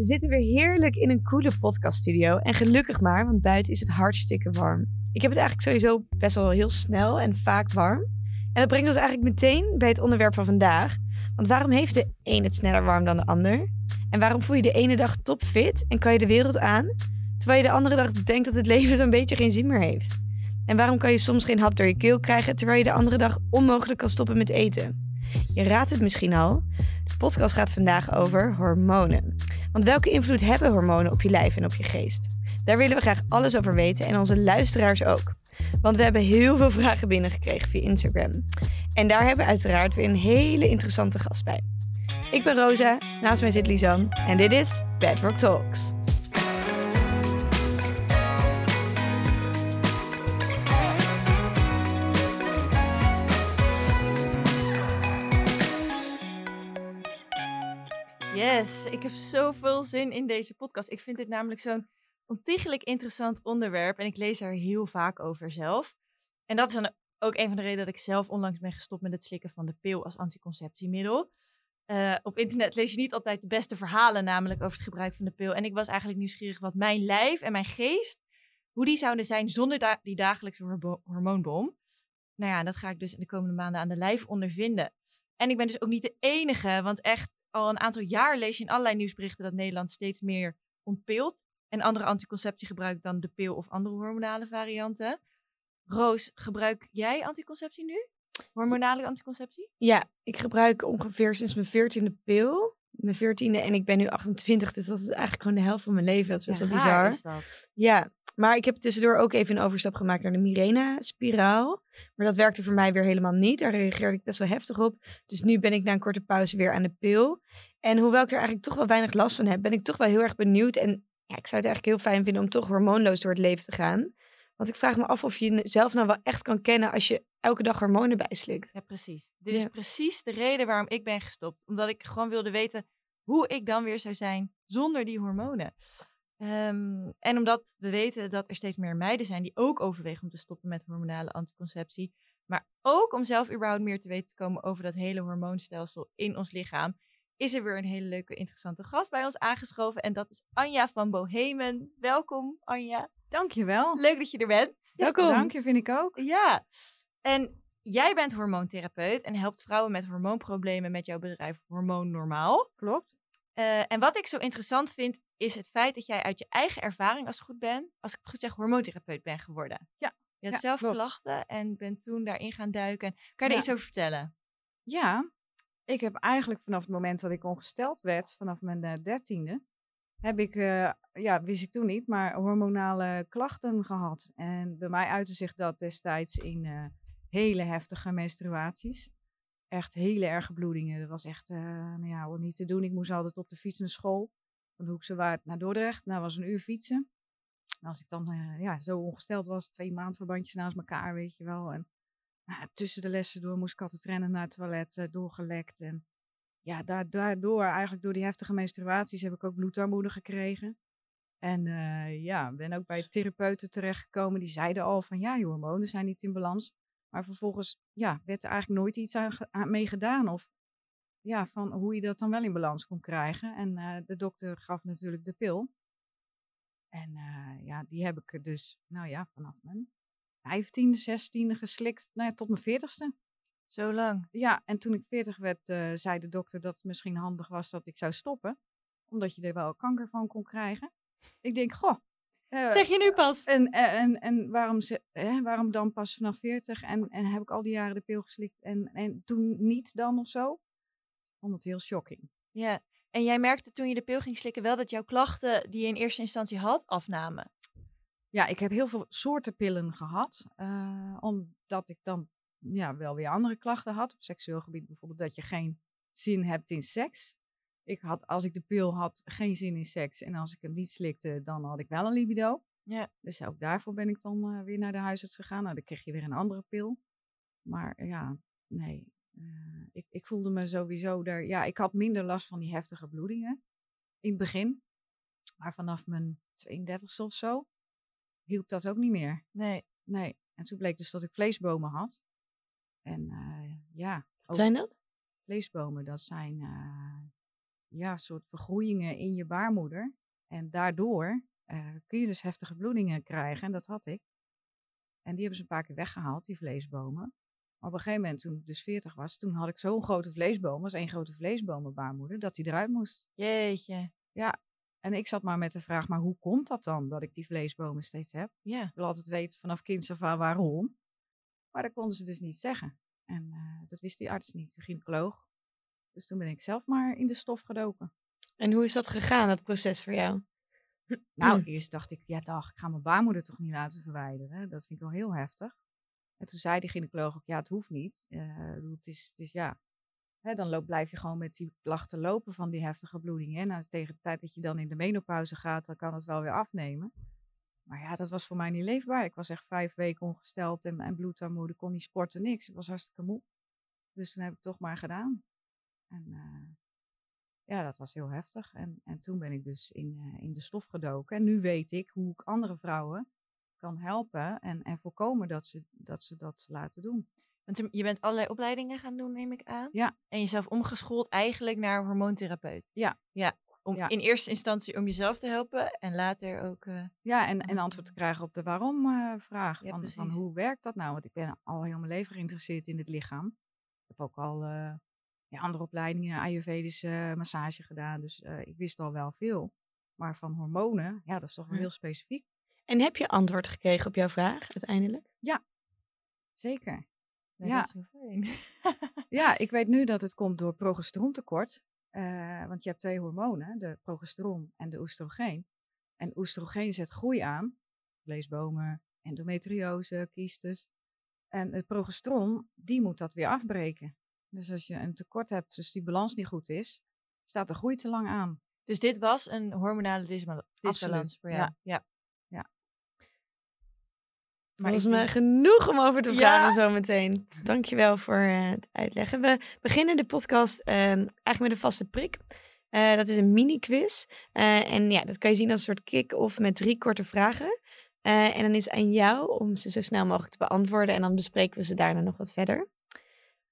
We zitten weer heerlijk in een coole podcaststudio. En gelukkig maar, want buiten is het hartstikke warm. Ik heb het eigenlijk sowieso best wel heel snel en vaak warm. En dat brengt ons eigenlijk meteen bij het onderwerp van vandaag. Want waarom heeft de een het sneller warm dan de ander? En waarom voel je de ene dag topfit en kan je de wereld aan, terwijl je de andere dag denkt dat het leven zo'n beetje geen zin meer heeft? En waarom kan je soms geen hap door je keel krijgen, terwijl je de andere dag onmogelijk kan stoppen met eten? Je raadt het misschien al. De podcast gaat vandaag over hormonen. Want welke invloed hebben hormonen op je lijf en op je geest? Daar willen we graag alles over weten en onze luisteraars ook. Want we hebben heel veel vragen binnengekregen via Instagram. En daar hebben we uiteraard weer een hele interessante gast bij. Ik ben Rosa, naast mij zit Lisan en dit is Bedrock Talks. Yes, ik heb zoveel zin in deze podcast. Ik vind dit namelijk zo'n ontiegelijk interessant onderwerp en ik lees er heel vaak over zelf. En dat is dan ook een van de redenen dat ik zelf onlangs ben gestopt met het slikken van de pil als anticonceptiemiddel. Uh, op internet lees je niet altijd de beste verhalen namelijk over het gebruik van de pil. En ik was eigenlijk nieuwsgierig wat mijn lijf en mijn geest, hoe die zouden zijn zonder die dagelijkse hormoonbom. Nou ja, dat ga ik dus in de komende maanden aan de lijf ondervinden. En ik ben dus ook niet de enige, want echt al een aantal jaar lees je in allerlei nieuwsberichten dat Nederland steeds meer ontpilt en andere anticonceptie gebruikt dan de pil of andere hormonale varianten. Roos, gebruik jij anticonceptie nu? Hormonale anticonceptie? Ja, ik gebruik ongeveer sinds mijn veertiende pil. Mijn veertiende en ik ben nu 28, dus dat is eigenlijk gewoon de helft van mijn leven. Dat is best wel bizar. Is dat. Ja, maar ik heb tussendoor ook even een overstap gemaakt naar de Mirena-spiraal. Maar dat werkte voor mij weer helemaal niet. Daar reageerde ik best wel heftig op. Dus nu ben ik na een korte pauze weer aan de pil. En hoewel ik er eigenlijk toch wel weinig last van heb, ben ik toch wel heel erg benieuwd. En ja, ik zou het eigenlijk heel fijn vinden om toch hormoonloos door het leven te gaan. Want ik vraag me af of je jezelf nou wel echt kan kennen als je elke dag hormonen bijslikt. Ja, precies. Dit is precies de reden waarom ik ben gestopt. Omdat ik gewoon wilde weten hoe ik dan weer zou zijn zonder die hormonen. Um, en omdat we weten dat er steeds meer meiden zijn die ook overwegen om te stoppen met hormonale anticonceptie. Maar ook om zelf überhaupt meer te weten te komen over dat hele hormoonstelsel in ons lichaam. Is er weer een hele leuke, interessante gast bij ons aangeschoven. En dat is Anja van Bohemen. Welkom, Anja. Dankjewel. Leuk dat je er bent. Welkom. Dank je, vind ik ook. Ja. En jij bent hormoontherapeut en helpt vrouwen met hormoonproblemen met jouw bedrijf Hormoon Normaal. Klopt. Uh, en wat ik zo interessant vind, is het feit dat jij uit je eigen ervaring, als het goed ben, als ik het goed zeg, hormoontherapeut bent geworden. Ja. Je had ja, zelf klopt. klachten en bent toen daarin gaan duiken. Kan je Ja. er iets over vertellen? Ja, ik heb eigenlijk vanaf het moment dat ik ongesteld werd, vanaf mijn eh, dertiende, heb ik, eh, ja, wist ik toen niet, maar hormonale klachten gehad. En bij mij uitte zich dat destijds in eh, hele heftige menstruaties. Echt hele erge bloedingen. Dat was echt, eh, nou ja, wat niet te doen. Ik moest altijd op de fiets naar school. Van de Hoekse Waard naar Dordrecht. Nou, was een uur fietsen. En als ik dan eh, ja, zo ongesteld was, twee maandverbandjes naast elkaar, weet je wel. En nou, tussen de lessen door moest ik altijd rennen naar het toilet, eh, doorgelekt. En ja, da- daardoor, eigenlijk door die heftige menstruaties, heb ik ook bloedarmoede gekregen. En ja, ben ook bij therapeuten terechtgekomen. Die zeiden al van ja, je hormonen zijn niet in balans. Maar vervolgens ja, werd er eigenlijk nooit iets aan, aan mee gedaan. Of ja, van hoe je dat dan wel in balans kon krijgen. En eh, de dokter gaf natuurlijk de pil. En eh, ja, die heb ik er dus, nou ja, vanaf mijn vijftiende, zestiende geslikt, nou ja, tot mijn veertigste. Zo lang. Ja, en toen ik 40 werd, eh, zei de dokter dat het misschien handig was dat ik zou stoppen. Omdat je er wel kanker van kon krijgen. Ik denk, goh. Eh, Zeg je nu pas? en, en, en, waarom, ze, hè, waarom dan pas vanaf 40? En, en heb ik al die jaren de pil geslikt en, en toen niet dan of zo? Vond het heel shocking. Ja. En jij merkte toen je de pil ging slikken wel dat jouw klachten die je in eerste instantie had, afnamen. Ja, ik heb heel veel soorten pillen gehad. eh, omdat ik dan ja, wel weer andere klachten had. Op seksueel gebied bijvoorbeeld dat je geen zin hebt in seks. Ik had, als ik de pil had, geen zin in seks. En als ik hem niet slikte, dan had ik wel een libido. Ja. Dus ook daarvoor ben ik dan eh, weer naar de huisarts gegaan. Nou, dan kreeg je weer een andere pil. Maar ja, nee. eh, ik, ik voelde me sowieso daar... Ja, ik had minder last van die heftige bloedingen in het begin. Maar vanaf mijn 32 of zo hielp dat ook niet meer. Nee. Nee. En toen bleek dus dat ik vleesbomen had. En eh, ja, Wat zijn dat? vleesbomen, dat zijn, eh, ja, soort vergroeien in je baarmoeder. En daardoor eh, kun je dus heftige bloedingen krijgen. En dat had ik. En die hebben ze een paar keer weggehaald, die vleesbomen. Maar op een gegeven moment, toen ik dus 40 was, toen had ik zo'n grote vleesboom, als één grote vleesboom op baarmoeder, dat die eruit moest. Jeetje. En ik zat maar met de vraag, maar hoe komt dat dan, dat ik die vleesbomen steeds heb? Ja. Ik wil altijd weten vanaf kinds af aan waarom. Maar dat konden ze dus niet zeggen. En eh, dat wist die arts niet, de gynaecoloog. Dus toen ben ik zelf maar in de stof gedoken. En hoe is dat gegaan, dat proces voor jou? Nou, eerst dacht ik, ja dag, ik ga mijn baarmoeder toch niet laten verwijderen. Dat vind ik wel heel heftig. En toen zei die gynaecoloog ook, ja, het hoeft niet. Bedoel, het, is, het is ja, hè, dan loop, blijf je gewoon met die klachten lopen van die heftige bloedingen. En nou, tegen de tijd dat je dan in de menopauze gaat, dan kan het wel weer afnemen. Maar ja, dat was voor mij niet leefbaar. Ik was echt vijf weken ongesteld en, en bloedarmoede, kon niet sporten, niks. Ik was hartstikke moe. Dus toen heb ik het toch maar gedaan. En eh, ja, dat was heel heftig. En, en toen ben ik dus in, eh, in de stof gedoken. En nu weet ik hoe ik andere vrouwen kan helpen en, en voorkomen dat ze, dat ze dat laten doen. Want je- bent allerlei opleidingen gaan doen, neem ik aan. Ja. En jezelf omgeschoold eigenlijk naar hormoontherapeut. Ja. Ja. Om, Ja. In eerste instantie om jezelf te helpen en later ook... eh, Ja, en, en antwoord te krijgen op de waarom-vraag. Ja, van, van hoe werkt dat nou? Want ik ben al heel mijn leven geïnteresseerd in het lichaam. Ik heb ook al ja, andere opleidingen, Ayurvedische massage gedaan. Dus eh, ik wist al wel veel. Maar van hormonen, ja, dat is toch wel Ja. heel specifiek. En heb je antwoord gekregen op jouw vraag uiteindelijk? Zeker. Ja. Dat is zo fijn. Ja, ik weet nu dat het komt door progesterontekort. Eh, want je hebt twee hormonen, de progesteron en de oestrogeen. En oestrogeen zet groei aan. Vleesbomen, endometriose, kiestes. En het progesteron, die moet dat weer afbreken. Dus als je een tekort hebt, dus die balans niet goed is, staat de groei te lang aan. Dus dit was een hormonale disbal- disbalans voor jou? ja. ja. Maar Volgens ik mij denk- genoeg om over te Ja. praten zometeen. Dankjewel voor eh, het uitleggen. We beginnen de podcast eh, eigenlijk met een vaste prik. Eh, dat is een mini-quiz. Eh, en ja, dat kan je zien als een soort kick-off met drie korte vragen. Eh, en dan is het aan jou om ze zo snel mogelijk te beantwoorden. En dan bespreken we ze daarna nog wat verder.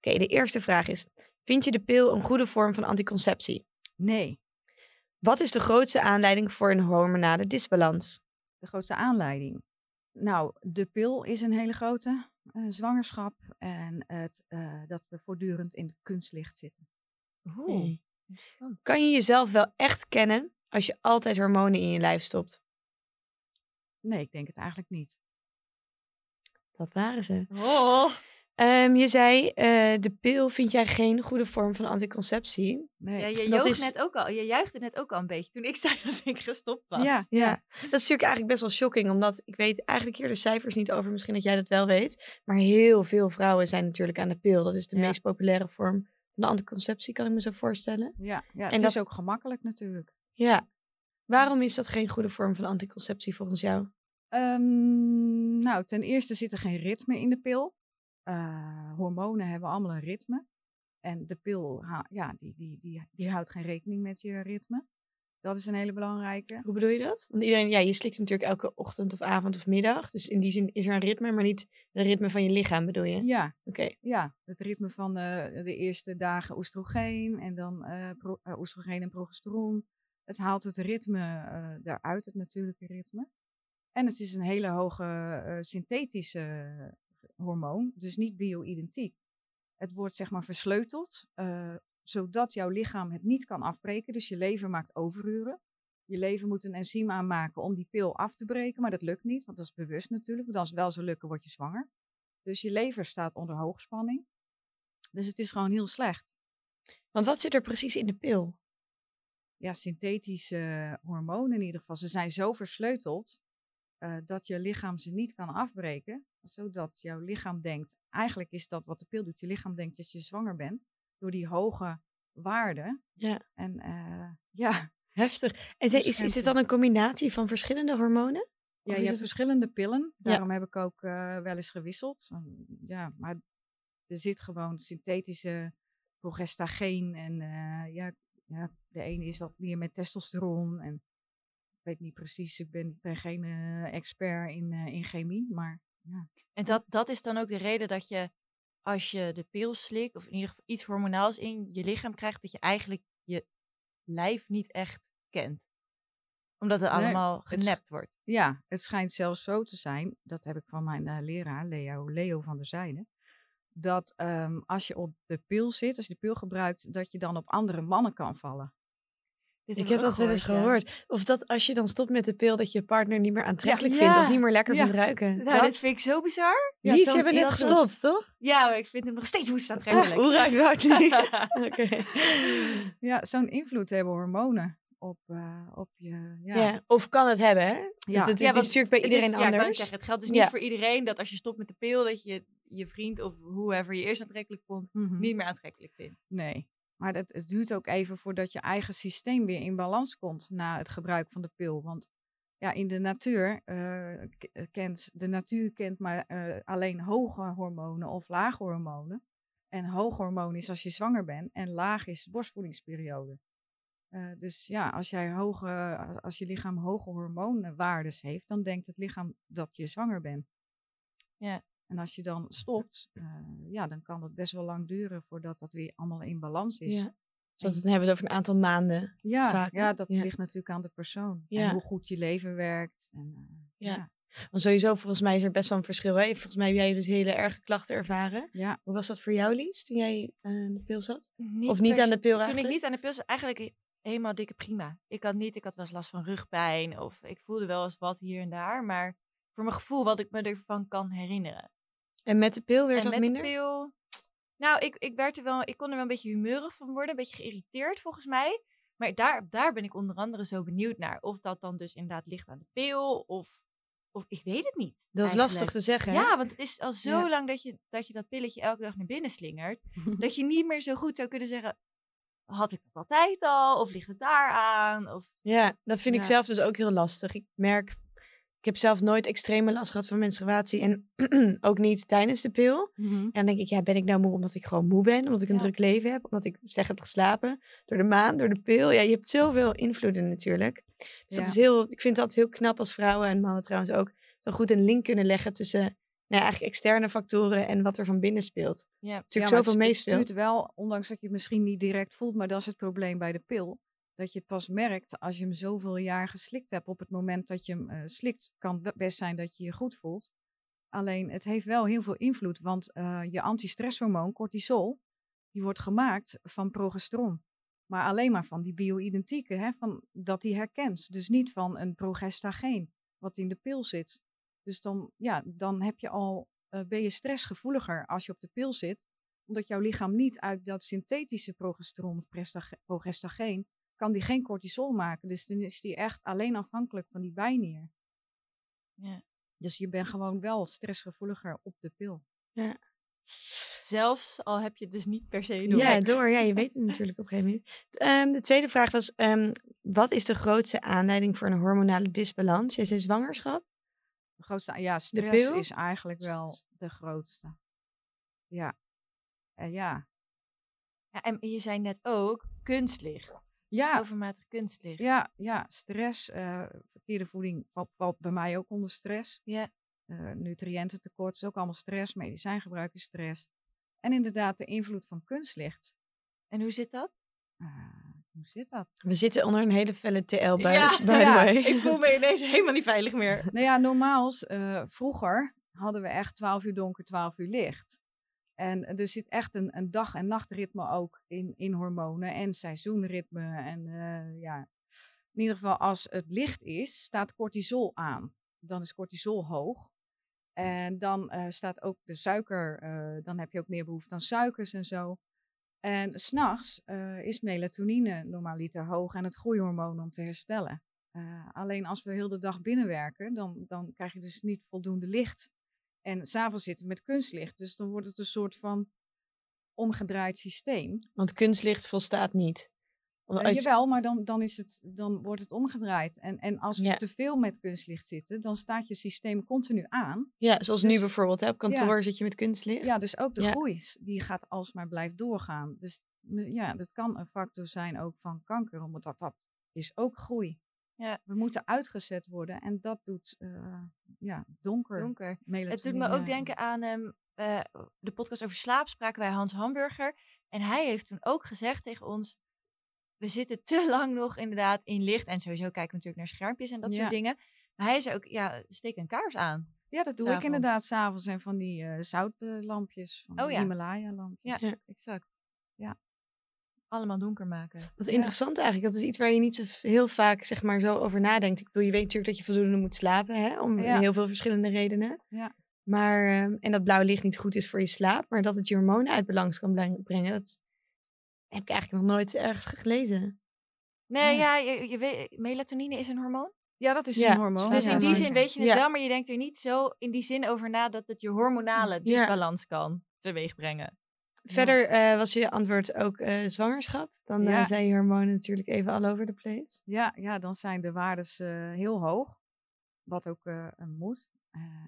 Oké, de eerste vraag is: Vind je de pil een goede vorm van anticonceptie? Nee, Wat is de grootste aanleiding voor een hormonale disbalans? de grootste aanleiding. Nou, de pil is een hele grote eh, zwangerschap en het, eh, dat we voortdurend in het kunstlicht zitten. Oeh. interessant. Kan je jezelf wel echt kennen als je altijd hormonen in je lijf stopt? Nee, ik denk het eigenlijk niet. Dat waren ze. Oh. Ehm, je zei, eh, de pil vind jij geen goede vorm van anticonceptie. Nee. Ja, je Dat is- net ook al. Je juichte net ook al een beetje toen ik zei dat ik gestopt was. Ja, Ja, dat is natuurlijk eigenlijk best wel shocking, omdat ik weet eigenlijk hier de cijfers niet over, misschien dat jij dat wel weet. Maar heel veel vrouwen zijn natuurlijk aan de pil. Dat is de Ja. meest populaire vorm van de anticonceptie, kan ik me zo voorstellen. Ja, ja En het is dat- ook gemakkelijk natuurlijk. Ja. Waarom is dat geen goede vorm van anticonceptie volgens jou? Ehm, nou, ten eerste zit er geen ritme in de pil. Eh, hormonen hebben allemaal een ritme. En de pil, ja, die, die, die, die houdt geen rekening met je ritme. Dat is een hele belangrijke. Hoe bedoel je dat? Want iedereen, ja, je slikt natuurlijk elke ochtend of avond of middag. Dus in die zin is er een ritme, maar niet het ritme van je lichaam, bedoel je? Ja, Oké. ja, het ritme van eh, de eerste dagen oestrogeen en dan eh, pro- eh, oestrogeen en progesteron. Het haalt het ritme eh daaruit, het natuurlijke ritme. En het is een hele hoge synthetische hormoon, dus niet bio-identiek. Het wordt zeg maar versleuteld, eh, zodat jouw lichaam het niet kan afbreken. Dus je lever maakt overuren. Je lever moet een enzym aanmaken om die pil af te breken, maar dat lukt niet, want dat is bewust natuurlijk. Want als het wel zou lukken, word je zwanger. Dus je lever staat onder hoogspanning. Dus het is gewoon heel slecht. Want wat zit er precies in de pil? Ja, synthetische hormonen in ieder geval. Ze zijn zo versleuteld eh, dat je lichaam ze niet kan afbreken. Zodat jouw lichaam denkt, eigenlijk is dat wat de pil doet. Je lichaam denkt dat je zwanger bent door die hoge waarden. Ja. En eh, ja, Heftig. En is, is het dan een combinatie van verschillende hormonen? Ja, je hebt verschillende pillen. Daarom heb ik ook eh, wel eens gewisseld. Ja, maar er zit gewoon synthetische progestageen. En eh, ja, ja, de ene is wat meer met testosteron. En ik weet niet precies, ik ben, ben geen expert in, in chemie. Maar ja. En dat, dat is dan ook de reden dat je, als je de pil slikt, of in ieder geval iets hormonaals in je lichaam krijgt, dat je eigenlijk je lijf niet echt kent. Omdat het Nee, allemaal het genept wordt. Ja, het schijnt zelfs zo te zijn, dat heb ik van mijn eh, leraar, Leo, Leo van der Zijde, dat ehm, als je op de pil zit, als je de pil gebruikt, dat je dan op andere mannen kan vallen. Dit Ik heb dat wel eens ja. gehoord. Of dat als je dan stopt met de pil, dat je partner niet meer aantrekkelijk Ja. vindt of niet meer lekker Ja. vindt ruiken. Nou, Dat- dit vind ik zo bizar. Ja, Lies, hebben net dat- gestopt, toch? Ja, maar ik vind hem nog steeds woest aantrekkelijk. Hoe ruikt dat nu? Oké. Ja, zo'n invloed hebben hormonen op, eh, op je. Ja. Ja. Of kan het hebben, hè? Ja. Dus het, is natuurlijk bij iedereen is, ja, ik wou anders. zeggen, het geldt dus niet Ja. voor iedereen dat als je stopt met de pil, dat je je vriend of whoever je eerst aantrekkelijk vond, Mhm. niet meer aantrekkelijk vindt. Nee. Maar dat, het duurt ook even voordat je eigen systeem weer in balans komt na het gebruik van de pil. Want ja, in de natuur eh, eh, kent de natuur kent maar eh, alleen hoge hormonen of lage hormonen. En hoog hormoon is als je zwanger bent en laag is de borstvoedingsperiode. Dus ja, als, jij hoge, als je lichaam hoge hormoonwaardes heeft, dan denkt het lichaam dat je zwanger bent. Ja. En als je dan stopt, eh, ja, dan kan het best wel lang duren voordat dat weer allemaal in balans is. Ja. Zoals dan hebben we het over een aantal maanden. Ja, Vaak, ja dat Ja. ligt natuurlijk aan de persoon. Ja. En hoe goed je leven werkt. En, eh, Ja. ja. Want sowieso, volgens mij is er best wel een verschil. Hè? Volgens mij heb jij dus hele erge klachten ervaren. Ja. Hoe was dat voor jou, Lies, toen jij aan de pil zat? Niet of niet aan de pil Toen ik niet aan de pil zat, eigenlijk he- helemaal dikke prima. Ik had niet, ik had wel eens last van rugpijn of ik voelde wel eens wat hier en daar, maar voor mijn gevoel wat ik me ervan kan herinneren. En met de pil werd en dat met minder? de pil, nou, ik, ik, werd er wel, ik kon er wel een beetje humeurig van worden, een beetje geïrriteerd volgens mij. Maar daar, daar ben ik onder andere zo benieuwd naar. Of dat dan dus inderdaad ligt aan de pil of, of ik weet het niet. Dat is eigenlijk. lastig te zeggen, hè? Ja, want het is al zo Ja. lang dat je, dat je dat pilletje elke dag naar binnen slingert. dat je niet meer zo goed zou kunnen zeggen. Had ik dat altijd al? Of ligt het daar aan? Of, Ja, dat vind ik zelf dus ook heel lastig. Ik merk, heb zelf nooit extreme last gehad van menstruatie en ook niet tijdens de pil. Mhm. En dan denk ik, ja, ben ik nou moe omdat ik gewoon moe ben? Omdat ik een Ja. druk leven heb? Omdat ik slecht heb geslapen? Door de maan, door de pil? Ja, je hebt zoveel invloeden natuurlijk. Dus dat is heel, ik vind dat heel knap als vrouwen en mannen trouwens ook, zo goed een link kunnen leggen tussen nou eigenlijk externe factoren en wat er van binnen speelt. ja. Natuurlijk Ja, zoveel het, het stuurt wel, ondanks dat je het misschien niet direct voelt, maar dat is het probleem bij de pil. Dat je het pas merkt als je hem zoveel jaar geslikt hebt. Op het moment dat je hem eh, slikt, kan het best zijn dat je je goed voelt. Alleen het heeft wel heel veel invloed, want eh, je antistresshormoon, cortisol, die wordt gemaakt van progesteron. Maar alleen maar van die bio-identieke, hè, van, dat die herkent. Dus niet van een progestageen, wat in de pil zit. Dus dan, ja, dan heb je al, eh, ben je stressgevoeliger als je op de pil zit omdat jouw lichaam niet uit dat synthetische progesteron of progestageen, kan die geen cortisol maken. Dus dan is die echt alleen afhankelijk van die bijnier. Ja. Dus je bent gewoon wel stressgevoeliger op de pil. Zelfs al heb je het dus niet per se door. Ja, door. Ja, je weet het natuurlijk op een gegeven moment. Ehm, de tweede vraag was, ehm, wat is de grootste aanleiding voor een hormonale disbalans? Jij zei zwangerschap? De grootste, ja, stress pil? is eigenlijk wel de grootste. Ja. Eh, ja. Ja, en je zei net ook kunstlicht. Ja, Overmatig kunstlicht. ja, ja, stress, eh, verkeerde voeding valt, valt bij mij ook onder stress. Ja. Eh, nutriëntentekort is ook allemaal stress, medicijngebruik is stress. En inderdaad de invloed van kunstlicht. En hoe zit dat? Ah, hoe zit dat? We zitten onder een hele felle TL-buis, by ja, the way. ik voel me ineens helemaal niet veilig meer. Nou ja, normaals, eh, vroeger hadden we echt 12 uur donker, 12 uur licht. En er zit echt een, een dag- en nachtritme ook in, in hormonen en seizoenritme. En eh, ja, in ieder geval als het licht is, staat cortisol aan. Dan is cortisol hoog. En dan eh, staat ook de suiker, eh, dan heb je ook meer behoefte aan suikers en zo. En s'nachts is melatonine normaliter hoog en het groeihormoon om te herstellen. Alleen als we heel de dag binnenwerken, dan, dan krijg je dus niet voldoende licht. En s'avonds zitten we met kunstlicht. Dus dan wordt het een soort van omgedraaid systeem. Want kunstlicht volstaat niet. Uh. Jawel, maar dan, dan, is het, dan wordt het omgedraaid. En, en als we ja. te veel met kunstlicht zitten, dan staat je systeem continu aan. Ja, zoals dus, nu bijvoorbeeld. Hè? Op kantoor ja. zit je met kunstlicht. Ja, dus ook de ja. groei die gaat alsmaar blijft doorgaan. Dus ja, dat kan een factor zijn ook van kanker, omdat dat, dat is ook groei. Ja. We moeten uitgezet worden en dat doet uh, ja, donker. donker. Het doet me ook denken aan um, uh, de podcast over slaap, spraken wij Hans Hamburger. En hij heeft toen ook gezegd tegen ons, we zitten te lang nog inderdaad in licht. En sowieso kijken we natuurlijk naar schermpjes en dat Ja. soort dingen. Maar hij zei ook, ja, steek een kaars aan. Ja, dat doe ik inderdaad s'avonds. En van die eh zoutlampjes, van Oh die ja. Himalaya-lampjes. Ja, Ja. exact. Ja. Allemaal donker maken. Wat interessant eigenlijk. Dat is iets waar je niet zo heel vaak zeg maar, zo over nadenkt. Ik bedoel, je weet natuurlijk dat je voldoende moet slapen. Hè? Om Ja. heel veel verschillende redenen. Ja. Maar, ehm, en dat blauw licht niet goed is voor je slaap. Maar dat het je hormonen uit balans kan brengen. Dat heb ik eigenlijk nog nooit ergens gelezen. Nee, Ja. ja, je, je weet, melatonine is een hormoon. Ja, dat is Ja, een hormoon. Dus in die zin weet je het Ja. wel, maar je denkt er niet zo in die zin over na dat het je hormonale Ja. disbalans kan teweeg brengen. Verder eh, was je antwoord ook eh, zwangerschap. Dan eh, zijn je hormonen natuurlijk even all over the place. Ja, ja, dan zijn de waardes heel hoog. Wat ook moet.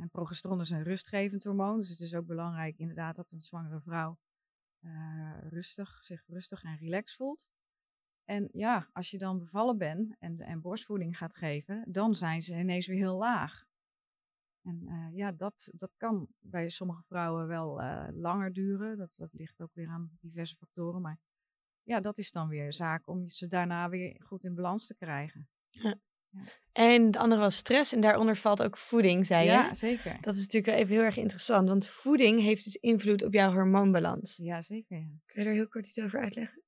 En progesteron is een rustgevend hormoon. Dus het is ook belangrijk inderdaad dat een zwangere vrouw rustig, zich rustig en relaxed voelt. En ja, als je dan bevallen bent en, en borstvoeding gaat geven, dan zijn ze ineens weer heel laag. En eh, ja, dat, dat kan bij sommige vrouwen wel eh, langer duren. Dat, dat ligt ook weer aan diverse factoren. Maar ja, dat is dan weer zaak om ze daarna weer goed in balans te krijgen. En het andere was stress. En daaronder valt ook voeding, zei je. Ja, zeker. Dat is natuurlijk even heel erg interessant. Want voeding heeft dus invloed op jouw hormoonbalans. Ja, zeker. Ja. Kun je er heel kort iets over uitleggen?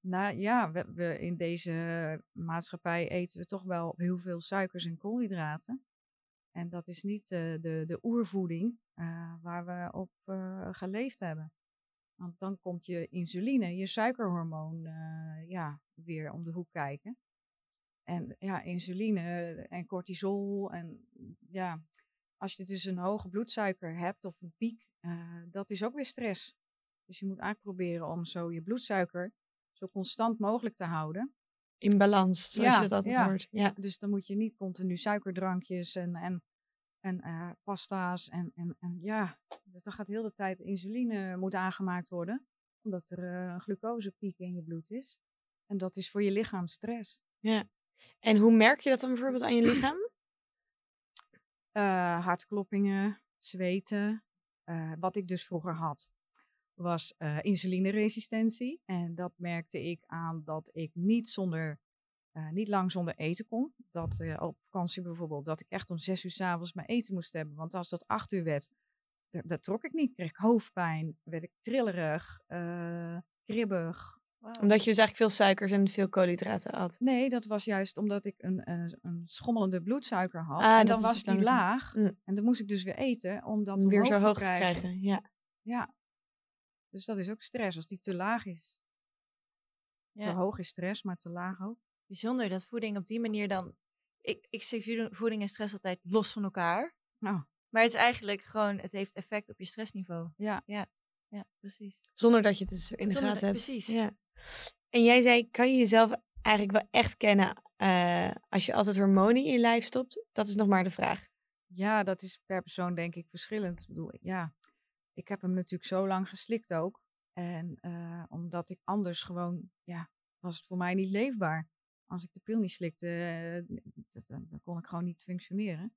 Nou ja, we, we in deze maatschappij eten we toch wel heel veel suikers en koolhydraten. En dat is niet eh, de, de oervoeding eh, waar we op eh, geleefd hebben. Want dan komt je insuline, je suikerhormoon, ja, weer om de hoek kijken. En ja, insuline en cortisol en ja, als je dus een hoge bloedsuiker hebt of een piek, dat is ook weer stress. Dus je moet eigenlijk proberen om zo je bloedsuiker zo constant mogelijk te houden. In balans, zoals Ja, je het altijd ja. hoort. Ja. Dus dan moet je niet continu suikerdrankjes en, en, en eh, pasta's en, en, en ja, dus dan gaat heel de tijd insuline moet aangemaakt worden, omdat er eh, een glucosepiek in je bloed is. En dat is voor je lichaam stress. ja. En hoe merk je dat dan bijvoorbeeld aan je lichaam? Eh, hartkloppingen, zweten. Wat ik dus vroeger had, was eh insulineresistentie. En dat merkte ik aan dat ik niet, zonder, eh, niet lang zonder eten kon. Dat eh, op vakantie bijvoorbeeld, dat ik echt om zes uur s'avonds mijn eten moest hebben. Want als dat acht uur werd, da- dat trok ik niet. Kreeg ik hoofdpijn, werd ik trillerig, kribbig. Omdat je dus eigenlijk veel suikers en veel koolhydraten had. Nee, dat was juist omdat ik een, een, een schommelende bloedsuiker had. Ah, en dan was die laag. Mm. En dan moest ik dus weer eten om dat weer zo hoog te krijgen. Ja. Ja. Dus dat is ook stress als die te laag is. Te Ja. hoog is stress, maar te laag ook. Bijzonder dat voeding op die manier dan... Ik, ik zie voeding- en stress altijd los van elkaar. Nou, Maar het is eigenlijk gewoon, het heeft effect op je stressniveau. ja. Ja, precies. Zonder dat je het dus in de Zonder gaten dat- hebt. Precies. Ja. En jij zei, kan je jezelf eigenlijk wel echt kennen eh, als je altijd hormonen in je lijf stopt? Dat is nog maar de vraag. ja, dat is per persoon denk ik verschillend. Ik bedoel, ja, ik heb hem natuurlijk zo lang geslikt ook. En eh, omdat ik anders gewoon, ja, was het voor mij niet leefbaar. Als ik de pil niet slikte, eh, dan kon ik gewoon niet functioneren.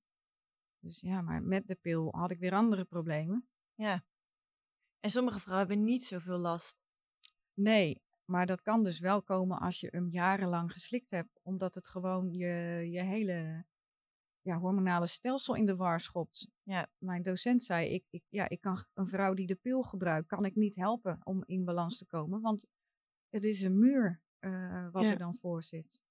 Dus ja, maar met de pil had ik weer andere problemen. Ja. En sommige vrouwen hebben niet zoveel last. Nee, maar dat kan dus wel komen als je hem jarenlang geslikt hebt, omdat het gewoon je, je hele ja, hormonale stelsel in de war schopt. Ja. Mijn docent zei, ik, ik, ja, ik kan een vrouw die de pil gebruikt, kan ik niet helpen om in balans te komen, want het is een muur eh, wat Ja. er dan voor zit.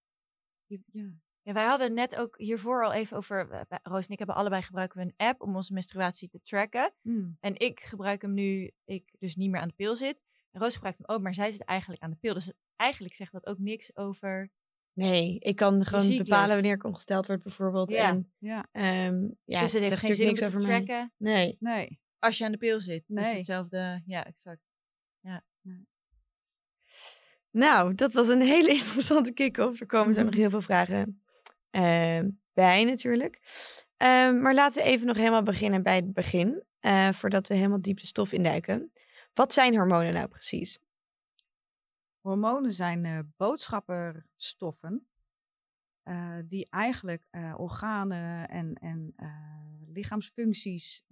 Je- ja. Ja, wij hadden net ook hiervoor al even over. eh, Roos en ik hebben allebei gebruiken we een app om onze menstruatie te tracken. Mm. En ik gebruik hem nu, ik dus niet meer aan de pil zit. En Roos gebruikt hem ook, maar zij zit eigenlijk aan de pil. Dus eigenlijk zegt dat ook niks over. Nee, ik kan gewoon bepalen wanneer ik ongesteld word bijvoorbeeld. Ja. En Ja, ehm, ja, dus het heeft geen zin niks over mij. tracken Nee. nee. als je aan de pil zit. Dus Nee. hetzelfde, ja, exact. Nou, dat was een hele interessante kick-off. Er komen zo nog heel veel vragen ehm, bij natuurlijk. Ehm, maar laten we even nog helemaal beginnen bij het begin. eh, voordat we helemaal diep de stof induiken. Wat zijn hormonen nou precies? Hormonen zijn eh, boodschapperstoffen eh, die eigenlijk eh, organen en, en lichaamsfuncties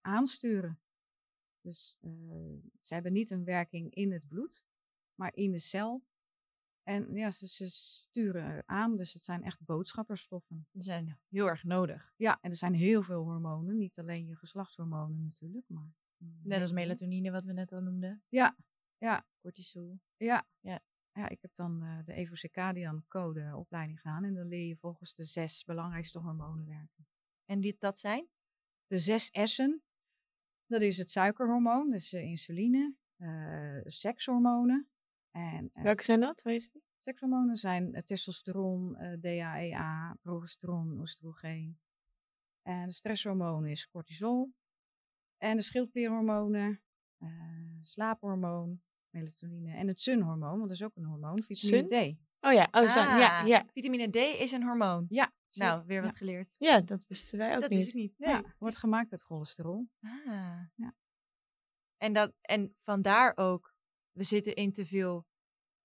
aansturen. Dus ze hebben niet een werking in het bloed, maar in de cel. En ja, ze, ze sturen aan, dus het zijn echt boodschapperstoffen. Die zijn heel erg nodig. Ja, en er zijn heel veel hormonen. Niet alleen je geslachtshormonen natuurlijk, maar... Net als veel. melatonine, wat we net al noemden. Ja, ja, Cortisol. ja. Ja. Ja, ik heb dan eh, de Evo Circadian code opleiding gedaan. En dan leer je volgens de zes belangrijkste hormonen werken. En die, dat zijn? De zes S'en, dat is het suikerhormoon, dus eh, insuline, eh, sekshormonen. En Welke zijn dat? Weet je? Sekshormonen zijn testosteron, DHEA, progesteron, oestrogeen. En de stresshormoon is cortisol. En de schildklierhormonen, slaaphormoon, melatonine. En het sunhormoon, want dat is ook een hormoon, vitamine D. Oh ja, oh. Ja, Ah, ja. Vitamine D is een hormoon. Ja, Nou, weer wat Ja. geleerd. ja, dat wisten wij ook dat niet. wist ik niet. Nee. Ja, wordt gemaakt uit cholesterol. Ah. Ja. En, dat, en vandaar ook, we zitten in te veel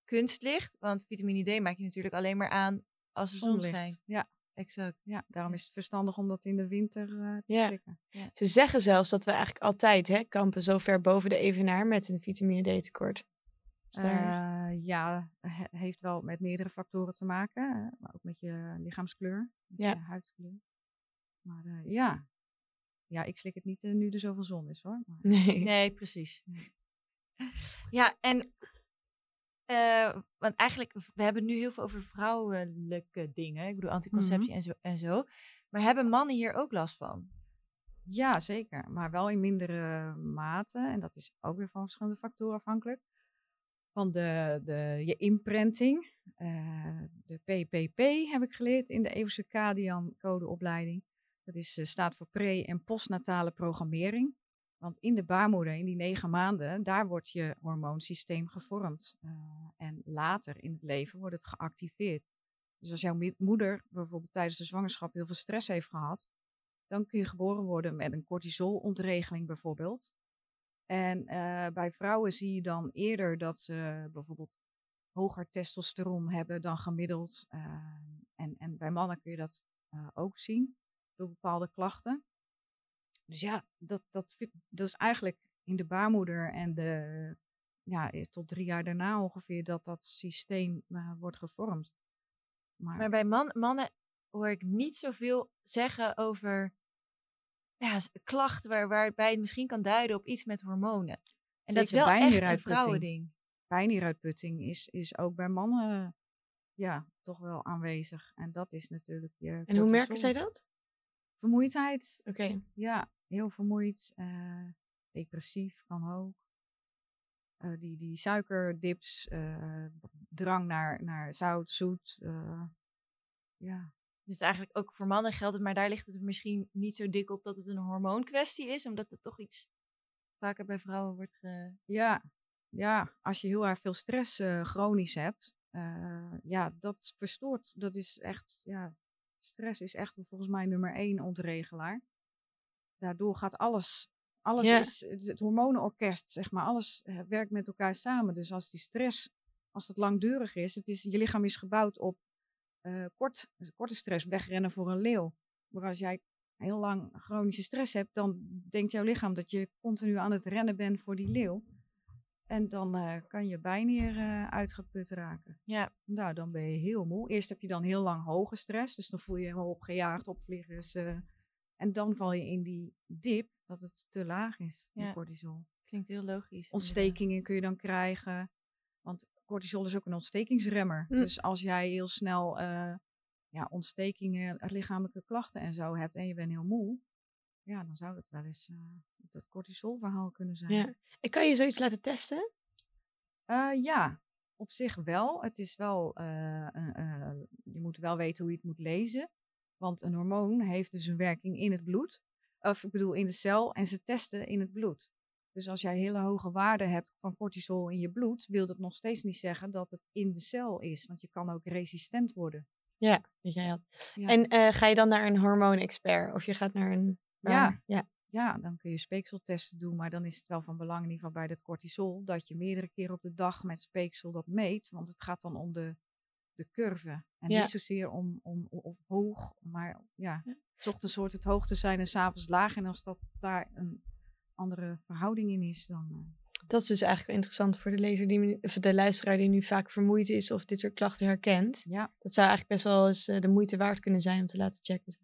kunstlicht. Want vitamine D maak je natuurlijk alleen maar aan als de zon schijnt. Ja, Exact. ja, daarom is het verstandig om dat in de winter eh, te Ja. slikken. Ze zeggen zelfs dat we eigenlijk altijd hè, kampen zo ver boven de evenaar met een vitamine D tekort. Daar- Eh, ja, he- heeft wel met meerdere factoren te maken, hè, maar ook met je lichaamskleur, met Ja. je huidskleur. Maar eh, ja. ja, ik slik het niet nu er zoveel zon is hoor. Maar, nee. Nee, precies. Nee. Ja, en eh, want eigenlijk, we hebben nu heel veel over vrouwelijke dingen. Ik bedoel, anticonceptie en, zo, en zo. Maar hebben mannen hier ook last van? Ja, zeker. Maar wel in mindere mate. En dat is ook weer van verschillende factoren afhankelijk. Van de, de, je imprinting. eh, de PPP heb ik geleerd in de Evo Circadian codeopleiding. Dat is, eh, staat voor pre- en postnatale programmering. Want in de baarmoeder, in die negen maanden, daar wordt je hormoonsysteem gevormd. Eh, en later in het leven wordt het geactiveerd. Dus als jouw moeder bijvoorbeeld tijdens de zwangerschap heel veel stress heeft gehad, dan kun je geboren worden met een cortisolontregeling bijvoorbeeld. En eh, bij vrouwen zie je dan eerder dat ze bijvoorbeeld hoger testosteron hebben dan gemiddeld. eh, en, en bij mannen kun je dat ook zien door bepaalde klachten. Dus ja, dat, dat, dat is eigenlijk in de baarmoeder en de, ja, eh, tot drie jaar daarna ongeveer dat dat systeem eh, wordt gevormd. Maar, Maar bij man, mannen hoor ik niet zoveel zeggen over ja, klachten waar, waarbij het misschien kan duiden op iets met hormonen. En dat is wel echt een vrouwending. bijnieruitputting is, is ook bij mannen ja, toch wel aanwezig. En dat is natuurlijk je En hoe merken zij dat? Vermoeidheid, Oké. ja, heel vermoeid. eh, depressief kan ook. Eh, die, die suikerdips, eh, drang naar, naar zout, zoet. ja, Dus eigenlijk ook voor mannen geldt het, maar daar ligt het misschien niet zo dik op dat het een hormoonkwestie is, omdat het toch iets vaker bij vrouwen wordt ge... ja, ja, als je heel erg veel stress chronisch hebt, ja, dat verstoort. Dat is echt, ja, stress is echt volgens mij nummer één ontregelaar. Daardoor gaat alles, alles Ja. is het, hormonenorkest, zeg maar, alles eh, werkt met elkaar samen. Dus als die stress, als het langdurig is, het is je lichaam is gebouwd op eh, kort, korte stress, wegrennen voor een leeuw. Maar als jij heel lang chronische stress hebt, dan denkt jouw lichaam dat je continu aan het rennen bent voor die leeuw. En dan eh, kan je bijnier eh uitgeput raken. Ja, Nou, dan ben je heel moe. Eerst heb je dan heel lang hoge stress, dus dan voel je je helemaal opgejaagd, opvliegers. eh en dan val je in die dip dat het te laag is, Ja. cortisol. klinkt heel logisch. Ontstekingen kun je dan krijgen, want cortisol is ook een ontstekingsremmer. Hm. Dus als jij heel snel eh, ja, ontstekingen, eh, lichamelijke klachten en zo hebt en je bent heel moe, ja, dan zou dat wel eens eh, dat cortisolverhaal kunnen zijn. Ja. En kan je zoiets laten testen? Ja, op zich wel. Het is wel, je moet wel weten hoe je het moet lezen. Want een hormoon heeft dus een werking in het bloed. Of ik bedoel in de cel en ze testen in het bloed. Dus als jij hele hoge waarden hebt van cortisol in je bloed, wil dat nog steeds niet zeggen dat het in de cel is. Want je kan ook resistent worden. Ja, weet jij had. Ja. En eh, ga je dan naar een hormoonexpert? Of je gaat naar een... Ja. ja. Ja, dan kun je speekseltesten doen, maar dan is het wel van belang, in ieder geval bij dat cortisol, dat je meerdere keren op de dag met speeksel dat meet. Want het gaat dan om de, de curve. En Ja. niet zozeer om, om, om hoog, maar ja, Ja. s ochtends hoort het hoog te zijn en s'avonds laag. En als dat daar een andere verhouding in is, dan... eh, Dat is dus eigenlijk interessant voor de lezer die, of de luisteraar die nu vaak vermoeid is of dit soort klachten herkent. Ja, Dat zou eigenlijk best wel eens eh, de moeite waard kunnen zijn om te laten checken.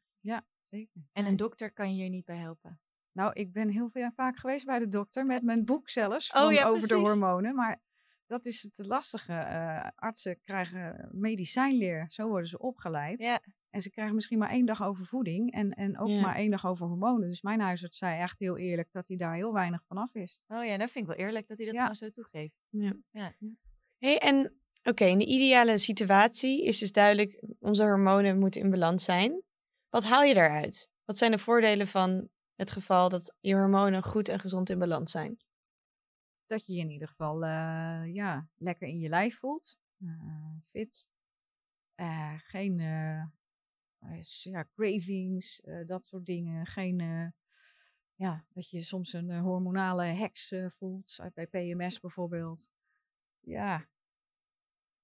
zeker. En een dokter kan je hier niet bij helpen. Nou, ik ben heel veel vaak geweest bij de dokter met mijn boek zelfs Oh van ja, over de hormonen. Maar dat is het lastige. Eh, artsen krijgen medicijnleer, zo worden ze opgeleid. Ja. En ze krijgen misschien maar één dag over voeding en, en ook Ja. maar één dag over hormonen. Dus mijn huisarts zei echt heel eerlijk dat hij daar heel weinig van af is. Oh ja, dat vind ik wel eerlijk dat hij dat Ja. gewoon zo toegeeft. Ja. Ja. Hey, en oké, in de ideale situatie is dus duidelijk, onze hormonen moeten in balans zijn. Wat haal je daaruit? Wat zijn de voordelen van het geval dat je hormonen goed en gezond in balans zijn? Dat je je in ieder geval eh, ja, lekker in je lijf voelt. eh, fit. Eh, geen ja, cravings, dat soort dingen. Geen, ja, dat je soms een hormonale heks voelt. bij PMS bijvoorbeeld. Ja.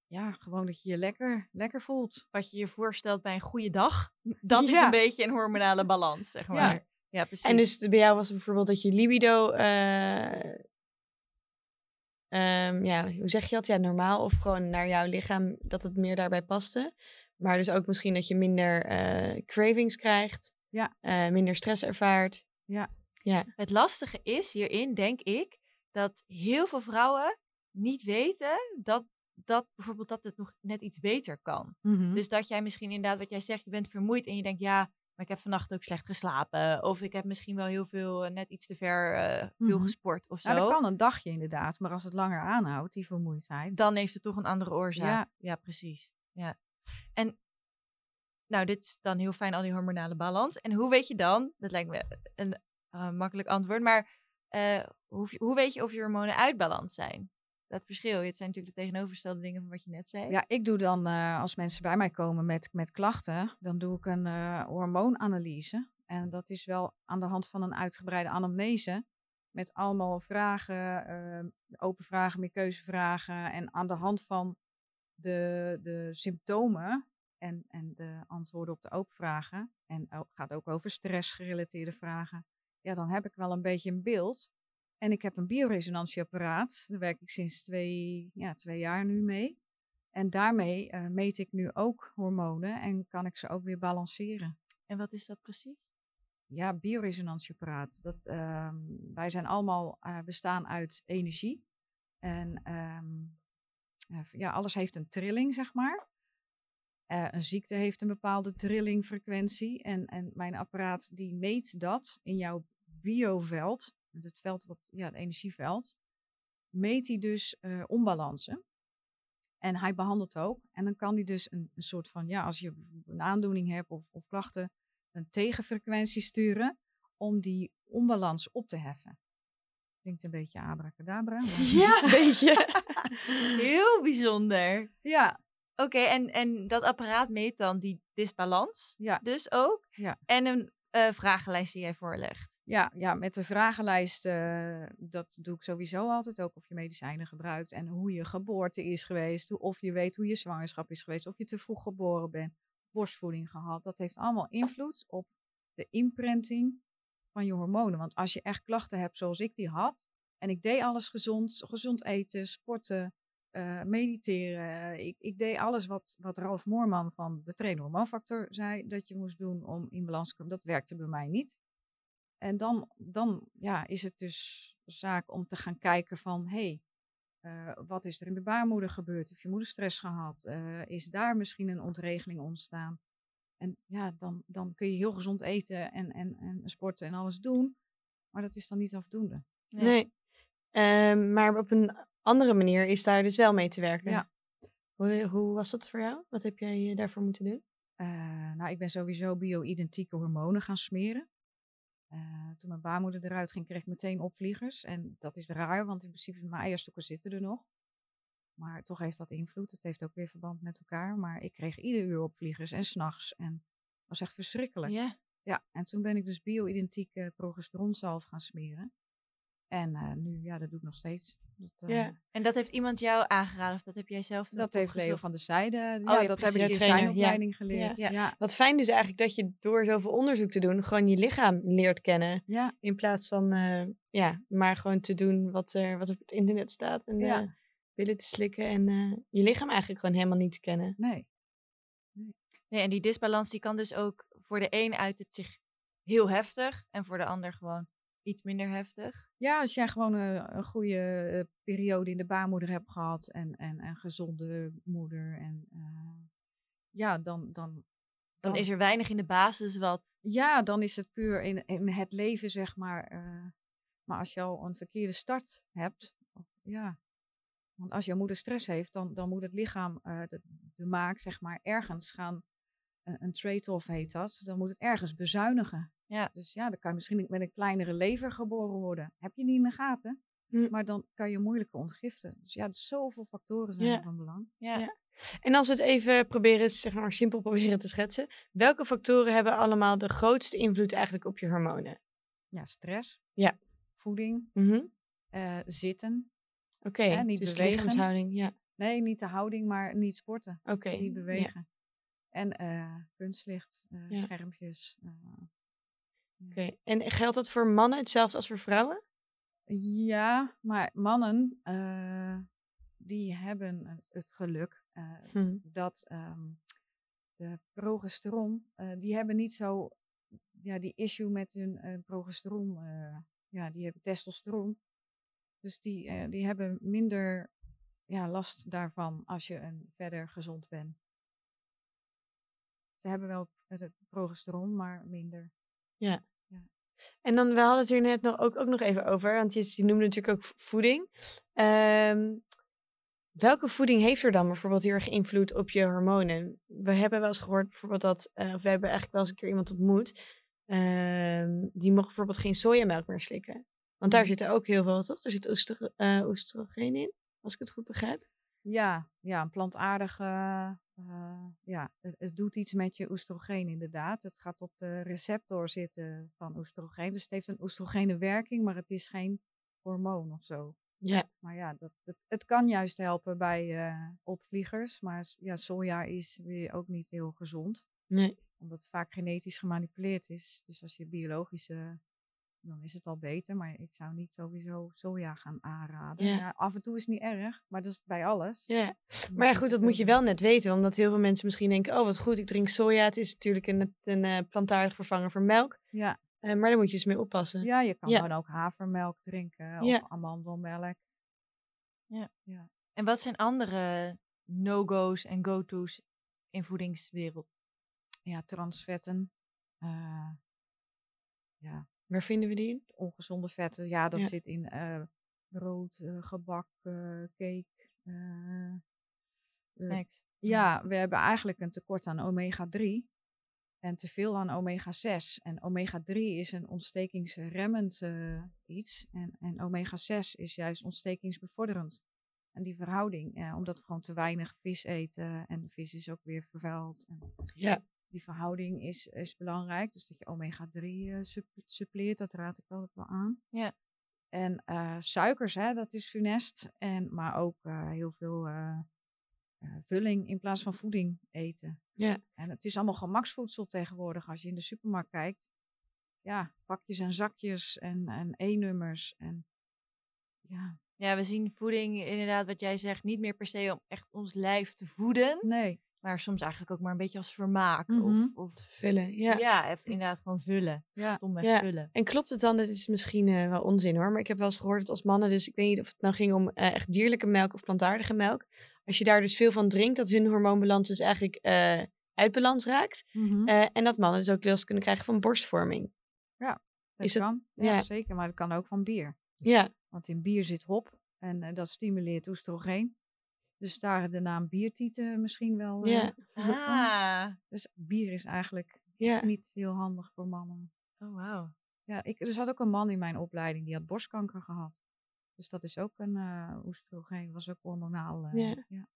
ja, gewoon dat je je lekker, lekker voelt. Wat je je voorstelt bij een goede dag, dat is een beetje een hormonale balans, zeg maar. Ja, precies. En dus bij jou was het bijvoorbeeld dat je libido, ehm, ja, hoe zeg je dat? Ja, normaal of gewoon naar jouw lichaam, dat het meer daarbij paste. Maar dus ook misschien dat je minder eh, cravings krijgt, Ja. eh, minder stress ervaart. Het lastige is hierin, denk ik, dat heel veel vrouwen niet weten dat, dat bijvoorbeeld dat het nog net iets beter kan. Mhm. Dus dat jij misschien inderdaad, wat jij zegt, je bent vermoeid en je denkt, ja, maar ik heb vannacht ook slecht geslapen. Of ik heb misschien wel heel veel, eh, net iets te ver, eh, veel Mhm. gesport of zo. Nou, dat kan een dagje inderdaad, maar als het langer aanhoudt, die vermoeidheid. dan heeft het toch een andere oorzaak. Ja. Ja, precies. Ja. En nou, dit is dan heel fijn, al die hormonale balans. En hoe weet je dan, dat lijkt me een eh, makkelijk antwoord, maar hoe, hoe weet je of je hormonen uit balans zijn? Dat verschil, het zijn natuurlijk de tegenovergestelde dingen van wat je net zei. Ja, ik doe dan, eh, als mensen bij mij komen met, met klachten, dan doe ik een eh, hormoonanalyse. En dat is wel aan de hand van een uitgebreide anamnese. Met allemaal vragen, eh, open vragen, meer keuzevragen. En aan de hand van de, de symptomen en, en de antwoorden op de open vragen. En het gaat ook over stressgerelateerde vragen. Ja, dan heb ik wel een beetje een beeld. En ik heb een bioresonantieapparaat. Daar werk ik sinds twee, ja, twee jaar nu mee. En daarmee eh, meet ik nu ook hormonen en kan ik ze ook weer balanceren. En wat is dat precies? Ja, bioresonantieapparaat. Dat, ehm, wij zijn allemaal eh, bestaan uit energie. En ehm, eh, ja, alles heeft een trilling, zeg maar. Eh, een ziekte heeft een bepaalde trillingfrequentie. En, en mijn apparaat die meet dat in jouw bioveld. Het veld wat, ja, het energieveld. Meet hij dus eh, onbalansen. En hij behandelt ook. En dan kan hij dus een, een soort van, ja, als je een aandoening hebt of, of klachten, een tegenfrequentie sturen om die onbalans op te heffen. Klinkt een beetje abracadabra. Ja, weet je. Heel bijzonder. ja, Oké, en, en dat apparaat meet dan die disbalans ja, dus ook. Ja. En een eh, vragenlijst die jij voorlegt. Ja, ja, met de vragenlijst, eh, dat doe ik sowieso altijd ook. Of je medicijnen gebruikt en hoe je geboorte is geweest. Of je weet hoe je zwangerschap is geweest. Of je te vroeg geboren bent. Borstvoeding gehad. Dat heeft allemaal invloed op de imprinting van je hormonen. Want als je echt klachten hebt zoals ik die had. En ik deed alles gezond. Gezond eten, sporten, eh, mediteren. Ik, ik deed alles wat, wat Ralf Moorman van de Trainer Hormoonfactor zei dat je moest doen om in balans te komen. Dat werkte bij mij niet. En dan, dan ja, is het dus zaak om te gaan kijken van, hé, hey, eh, wat is er in de baarmoeder gebeurd? Heeft je moeder stress gehad? Eh, is daar misschien een ontregeling ontstaan? En ja, dan, dan kun je heel gezond eten en, en, en sporten en alles doen. Maar dat is dan niet afdoende. Ja. Nee. Ehm, maar op een andere manier is daar dus wel mee te werken. Ja. Hoe, hoe was dat voor jou? Wat heb jij eh, daarvoor moeten doen? Eh, nou, ik ben sowieso bio-identieke hormonen gaan smeren. Eh, toen mijn baarmoeder eruit ging, kreeg ik meteen opvliegers. En dat is raar, want in principe mijn eierstokken zitten er nog. Maar toch heeft dat invloed. Het heeft ook weer verband met elkaar. Maar ik kreeg ieder uur opvliegers en s'nachts. En dat was echt verschrikkelijk. Ja. Ja, en toen ben ik dus bio-identieke progesteronzalf gaan smeren. En eh, nu, ja, dat doe ik nog steeds. Dat, eh, Ja. En dat heeft iemand jou aangeraden of dat heb jij zelf dat heeft Leo van der Zijde. Ja, ja, dat precies. heb ik in zijn ja. opleiding geleerd. Ja. Ja. Ja. Wat fijn dus eigenlijk dat je door zoveel onderzoek te doen gewoon je lichaam leert kennen. Ja. In plaats van eh, ja, maar gewoon te doen wat er, wat op het internet staat. En Ja. eh, pillen te slikken en eh, je lichaam eigenlijk gewoon helemaal niet te kennen. Nee. Nee, en die disbalans die kan dus ook voor de een uit het zich heel heftig en voor de ander gewoon iets minder heftig. Ja, als jij gewoon eh, een goede eh, periode in de baarmoeder hebt gehad en, en een gezonde moeder. En eh, ja, dan, dan, Dan is er weinig in de basis wat. ja, dan is het puur in, in het leven, zeg maar. maar als je al een verkeerde start hebt, of- ja. Want als jouw moeder stress heeft, dan, dan moet het lichaam, de, de maak, zeg maar, ergens gaan. Een, trade-off heet dat. Dan moet het ergens bezuinigen. Ja. Dus ja, dan kan je misschien met een kleinere lever geboren worden. Heb je niet in de gaten. Hm. Maar dan kan je moeilijker ontgiften. Dus ja, zoveel factoren zijn Ja. er van belang. Ja. Ja. En als we het even proberen, zeg maar simpel proberen te schetsen. Welke factoren hebben allemaal de grootste invloed eigenlijk op je hormonen? Ja, stress. Ja. Voeding. Mhm. eh, zitten. Oké, Hè, niet dus bewegen. lichaamshouding, ja. Nee, niet de houding, maar niet sporten. Oké. Niet ja. bewegen. En eh, kunstlicht, Ja. schermpjes. eh. Oké. En geldt dat voor mannen hetzelfde als voor vrouwen? Ja, maar mannen, die hebben het geluk Hm. dat ehm, de progesteron, die hebben niet zo, ja, die issue met hun progesteron, ja, die hebben testosteron. Dus die, die hebben minder ja, last daarvan als je een, verder gezond bent. Ze hebben wel progesteron, maar minder. En dan, we hadden het hier net nog, ook, ook nog even over, want je, je noemde natuurlijk ook vo- voeding. Ehm, welke voeding heeft er dan bijvoorbeeld heel erg invloed op je hormonen? We hebben wel eens gehoord bijvoorbeeld dat, eh, of we hebben eigenlijk wel eens een keer iemand ontmoet, ehm, die mocht bijvoorbeeld geen sojamelk meer slikken. Want daar Mhm. zit er ook heel veel, toch? Er zit oestro- eh, oestrogeen in, als ik het goed begrijp. Ja, ja, een plantaardige. Eh, ja, het, het doet iets met je oestrogeen inderdaad. Het gaat op de receptor zitten van oestrogeen. Dus het heeft een oestrogene werking, maar het is geen hormoon of zo. Ja. Maar ja, dat, dat, het kan juist helpen bij eh, opvliegers. Maar ja, soja is weer ook niet heel gezond. Nee. Omdat het vaak genetisch gemanipuleerd is. Dus als je biologische, dan is het al beter. Maar ik zou niet sowieso soja gaan aanraden. Ja. Ja, af en toe is het niet erg, maar dat is bij alles. Ja. Maar ja, goed, dat moet je wel net weten. Omdat heel veel mensen misschien denken, oh wat goed, ik drink soja. Het is natuurlijk een, een eh, plantaardig vervanger voor melk. Ja, Eh, maar daar moet je dus mee oppassen. ja, je kan Ja. gewoon ook havermelk drinken of Ja. amandelmelk. En wat zijn andere no-go's en go-to's in voedingswereld? Ja, transvetten. eh, ja, Waar vinden we die in? ongezonde vetten. Ja, dat Ja. zit in eh, brood, eh, gebak, eh, cake. Snacks. Ja, we hebben eigenlijk een tekort aan omega-3 en te veel aan omega-6. En omega-3 is een ontstekingsremmend iets en, en omega-6 is juist ontstekingsbevorderend. En die verhouding, eh, omdat we gewoon te weinig vis eten en de vis is ook weer vervuild. En Ja. Die verhouding is, is belangrijk, dus dat je omega-3 eh, sup- suppleert, dat raad ik altijd wel aan. Ja. En eh, suikers, hè, dat is funest. En, maar ook eh, heel veel vulling in plaats van voeding eten. Ja. En het is allemaal gemaksvoedsel tegenwoordig. Als je in de supermarkt kijkt, ja, pakjes en zakjes en, en E-nummers. En ja, Ja, we zien voeding inderdaad, wat jij zegt, niet meer per se om echt ons lijf te voeden. nee. Maar soms eigenlijk ook maar een beetje als vermaak. Mhm. Of, of Vullen, ja. ja. even inderdaad gewoon vullen. Ja. Ja. vullen. En klopt het dan, dit is misschien eh, wel onzin hoor, maar ik heb wel eens gehoord dat als mannen, dus ik weet niet of het nou ging om eh, echt dierlijke melk of plantaardige melk, als je daar dus veel van drinkt, dat hun hormoonbalans dus eigenlijk eh, uit balans raakt. Mhm. En dat mannen dus ook last kunnen krijgen van borstvorming. dat is het- kan, ja, ja. zeker. Maar dat kan ook van bier. Ja, Want in bier zit hop en dat stimuleert oestrogeen. Dus daar de naam biertieten misschien wel. eh, ja, Ah, Dus bier is eigenlijk niet heel handig voor mannen. oh wauw. Ja, ik, er zat ook een man in mijn opleiding die had borstkanker gehad. Dus dat is ook een eh oestrogeen, was ook hormonaal. eh, Ja. ja.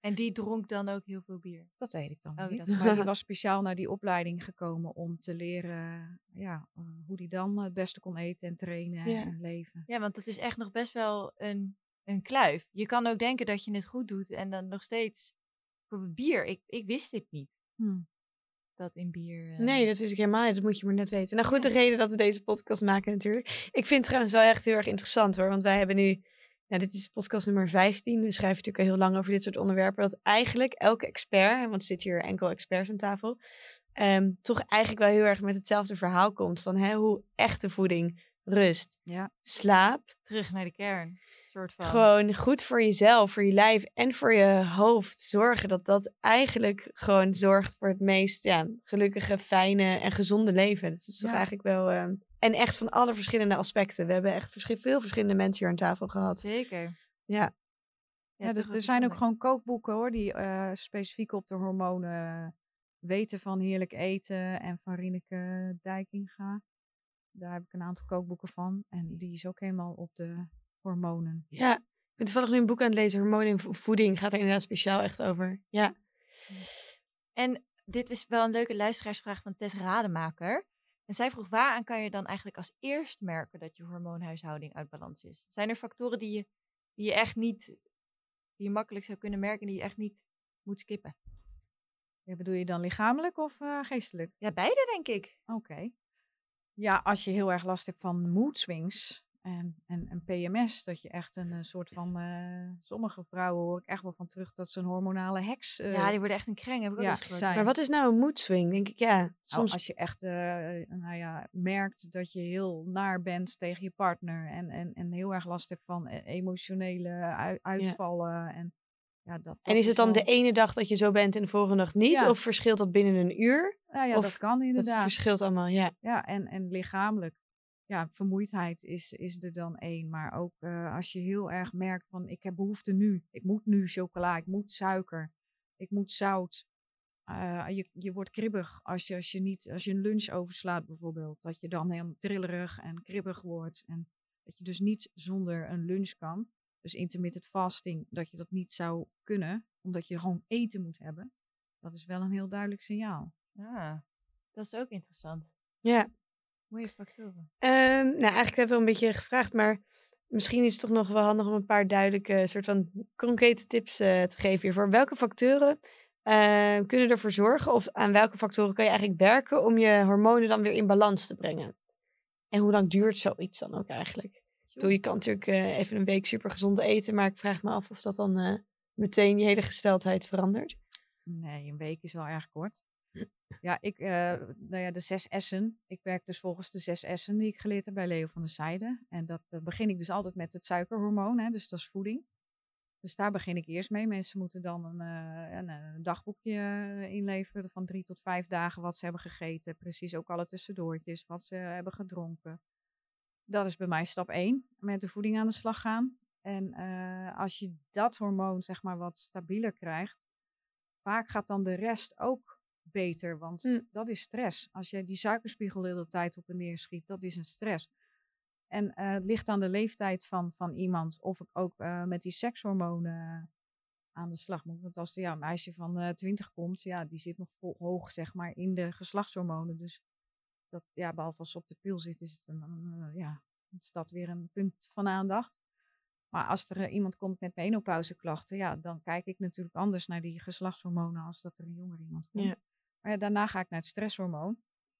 En die dronk dan ook heel veel bier. Dat weet ik dan Oh, niet. dat- Maar die was speciaal naar die opleiding gekomen om te leren ja, eh, hoe die dan het beste kon eten en trainen en leven. Ja, want dat is echt nog best wel een, een kluif. Je kan ook denken dat je het goed doet en dan nog steeds voor bier. Ik, ik wist dit niet, Hm. dat in bier... eh, Nee, dat wist ik helemaal niet. Dat moet je maar net weten. Nou goed, de reden dat we deze podcast maken natuurlijk. Ik vind het trouwens wel echt heel erg interessant hoor. Want wij hebben nu... Nou, dit is podcast nummer 15. We schrijven natuurlijk al heel lang over dit soort onderwerpen. Dat eigenlijk elke expert, want er zitten hier enkel experts aan tafel... ehm, toch eigenlijk wel heel erg met hetzelfde verhaal komt. Van hè, hoe echte voeding, rust, Ja. slaap... Terug naar de kern. Soort van. Gewoon goed voor jezelf, voor je lijf en voor je hoofd zorgen. Dat dat eigenlijk gewoon zorgt voor het meest ja, gelukkige, fijne en gezonde leven. Dat is toch Ja. eigenlijk wel... ehm, en echt van alle verschillende aspecten. We hebben echt veel verschillende mensen hier aan tafel gehad. Zeker. Ja. Ja, er, er zijn ook gewoon kookboeken hoor, die eh, specifiek op de hormonen weten van heerlijk eten en van Rieneke Dijkinga. Daar heb ik een aantal kookboeken van. En die is ook helemaal op de hormonen. Ja, ik ben toevallig nu een boek aan het lezen. Hormonen in vo- voeding gaat er inderdaad speciaal echt over. Ja. En dit is wel een leuke luisteraarsvraag van Tess Rademaker. En zij vroeg, waaraan kan je dan eigenlijk als eerst merken dat je hormoonhuishouding uit balans is? Zijn er factoren die je, die je echt niet, die je makkelijk zou kunnen merken, die je echt niet moet skippen? Ja, bedoel je dan lichamelijk of eh, geestelijk? Ja, beide denk ik. Oké. Ja, als je heel erg last hebt van mood swings en, en, en PMS, dat je echt een, eh, soort van. eh, sommige vrouwen hoor ik echt wel van terug dat ze een hormonale heks. eh, ja, die worden echt een kreng, heb ik ook ja, wel eens. Maar wat is nou een mood swing? Denk ik, ja. Nou, Soms als je echt eh, nou ja, merkt dat je heel naar bent tegen je partner en, en, en heel erg last hebt van eh, emotionele ui- uitvallen. En, ja, dat, En is het dan wel- de ene dag dat je zo bent en de volgende dag niet? Ja. Of verschilt dat binnen een uur? Ja, ja of dat kan Dat inderdaad. verschilt allemaal, ja. Ja, en, en lichamelijk. Ja, vermoeidheid is, is er dan één. Maar ook eh, als je heel erg merkt van ik heb behoefte nu. Ik moet nu chocola, ik moet suiker, ik moet zout. Eh, je, je wordt kribbig als je, als, je niet, als je een lunch overslaat bijvoorbeeld. Dat je dan helemaal trillerig en kribbig wordt. En dat je dus niet zonder een lunch kan. Dus intermittent fasting, dat je dat niet zou kunnen. Omdat je gewoon eten moet hebben. Dat is wel een heel duidelijk signaal. Ah, dat is ook interessant. Ja. Mooie factoren. Ehm, nou, eigenlijk hebben we wel een beetje gevraagd, maar misschien is het toch nog wel handig om een paar duidelijke soort van concrete tips eh, te geven hiervoor. Welke factoren eh, kunnen ervoor zorgen of aan welke factoren kan je eigenlijk werken om je hormonen dan weer in balans te brengen? En hoe lang duurt zoiets dan ook eigenlijk? Ik bedoel, je kan natuurlijk eh, even een week super gezond eten, maar ik vraag me af of dat dan eh, meteen je hele gesteldheid verandert. Nee, een week is wel erg kort. Ja, ik, eh, nou ja, de zes S'en. Ik werk dus volgens de zes S'en die ik geleerd heb bij Leo van der Zijde. En dat, begin ik dus altijd met het suikerhormoon, hè, dus dat is voeding. Dus daar begin ik eerst mee. Mensen moeten dan een, eh, een, een dagboekje eh, inleveren van drie tot vijf dagen wat ze hebben gegeten. Precies ook alle tussendoortjes, wat ze hebben gedronken. Dat is bij mij stap één, met de voeding aan de slag gaan. En eh, als je dat hormoon zeg maar wat stabieler krijgt, vaak gaat dan de rest ook beter, want Mm. dat is stress. Als je die suikerspiegel de hele tijd op en neer schiet, dat is een stress. En eh, het ligt aan de leeftijd van, van iemand of ik ook eh, met die sekshormonen aan de slag moet. Want als ja, een meisje van eh 20 komt, ja, die zit nog vol, hoog zeg maar in de geslachtshormonen. Dus dat, ja, behalve als ze op de pil zit, is het een, ja, is dat weer een punt van aandacht. Maar als er iemand komt met menopauzeklachten, ja, dan kijk ik natuurlijk anders naar die geslachtshormonen als dat er een jonger iemand komt. Ja. Maar ja, daarna ga ik naar het stresshormoon.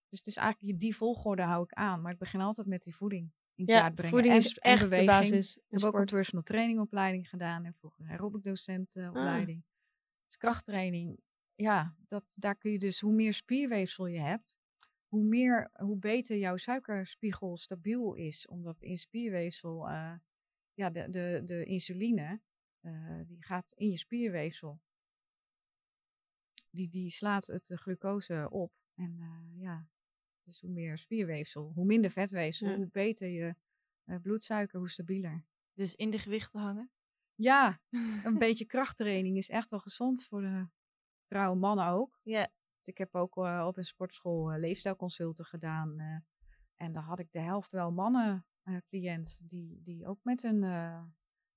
Dus het is eigenlijk die volgorde hou ik aan. Maar ik begin altijd met die voeding in Ja, kaart brengen. voeding en, is en echt de basis. Ik heb ook een personal training opleiding gedaan en vroeger een aerobic docent opleiding. Dus krachttraining, ja, dat, daar kun je dus, hoe meer spierweefsel je hebt, hoe, meer, hoe beter jouw suikerspiegel stabiel is. Omdat in spierweefsel, eh, ja, de, de, de insuline, eh, die gaat in je spierweefsel. Die, die slaat het de glucose op. En eh, ja, dus hoe meer spierweefsel, hoe minder vetweefsel, Ja. hoe beter je eh, bloedsuiker, hoe stabieler. Dus in de gewichten hangen. Ja, een beetje krachttraining is echt wel gezond voor de vrouwen, mannen ook. Ja. Ik heb ook eh, op een sportschool eh, leefstijlconsulten gedaan. eh, en daar had ik de helft wel mannen eh, cliënt die, die ook met hun eh,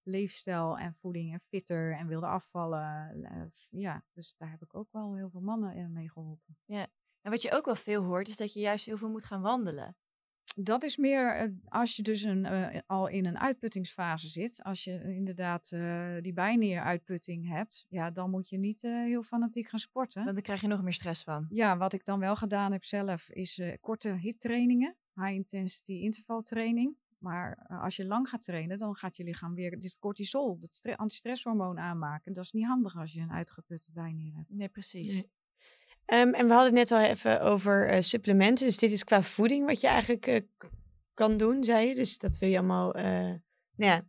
leefstijl en voeding en fitter en wilde afvallen. Eh, ja, dus daar heb ik ook wel heel veel mannen in mee geholpen. En wat je ook wel veel hoort, is dat je juist heel veel moet gaan wandelen. Dat is meer eh, als je dus een, eh, al in een uitputtingsfase zit. Als je inderdaad eh, die bijneeruitputting hebt, ja, dan moet je niet eh, heel fanatiek gaan sporten. Want dan krijg je nog meer stress van. Ja, wat ik dan wel gedaan heb zelf, is eh, korte hittrainingen. High intensity intervaltraining. Maar eh, als je lang gaat trainen, dan gaat je lichaam weer dit cortisol, dat stre- antistresshormoon aanmaken. Dat is niet handig als je een uitgeputte bijnier hebt. Nee, precies. Nee. Ehm, en we hadden het net al even over eh, supplementen. Dus dit is qua voeding wat je eigenlijk eh, kan doen, zei je. Dus dat wil je allemaal eh, nou ja,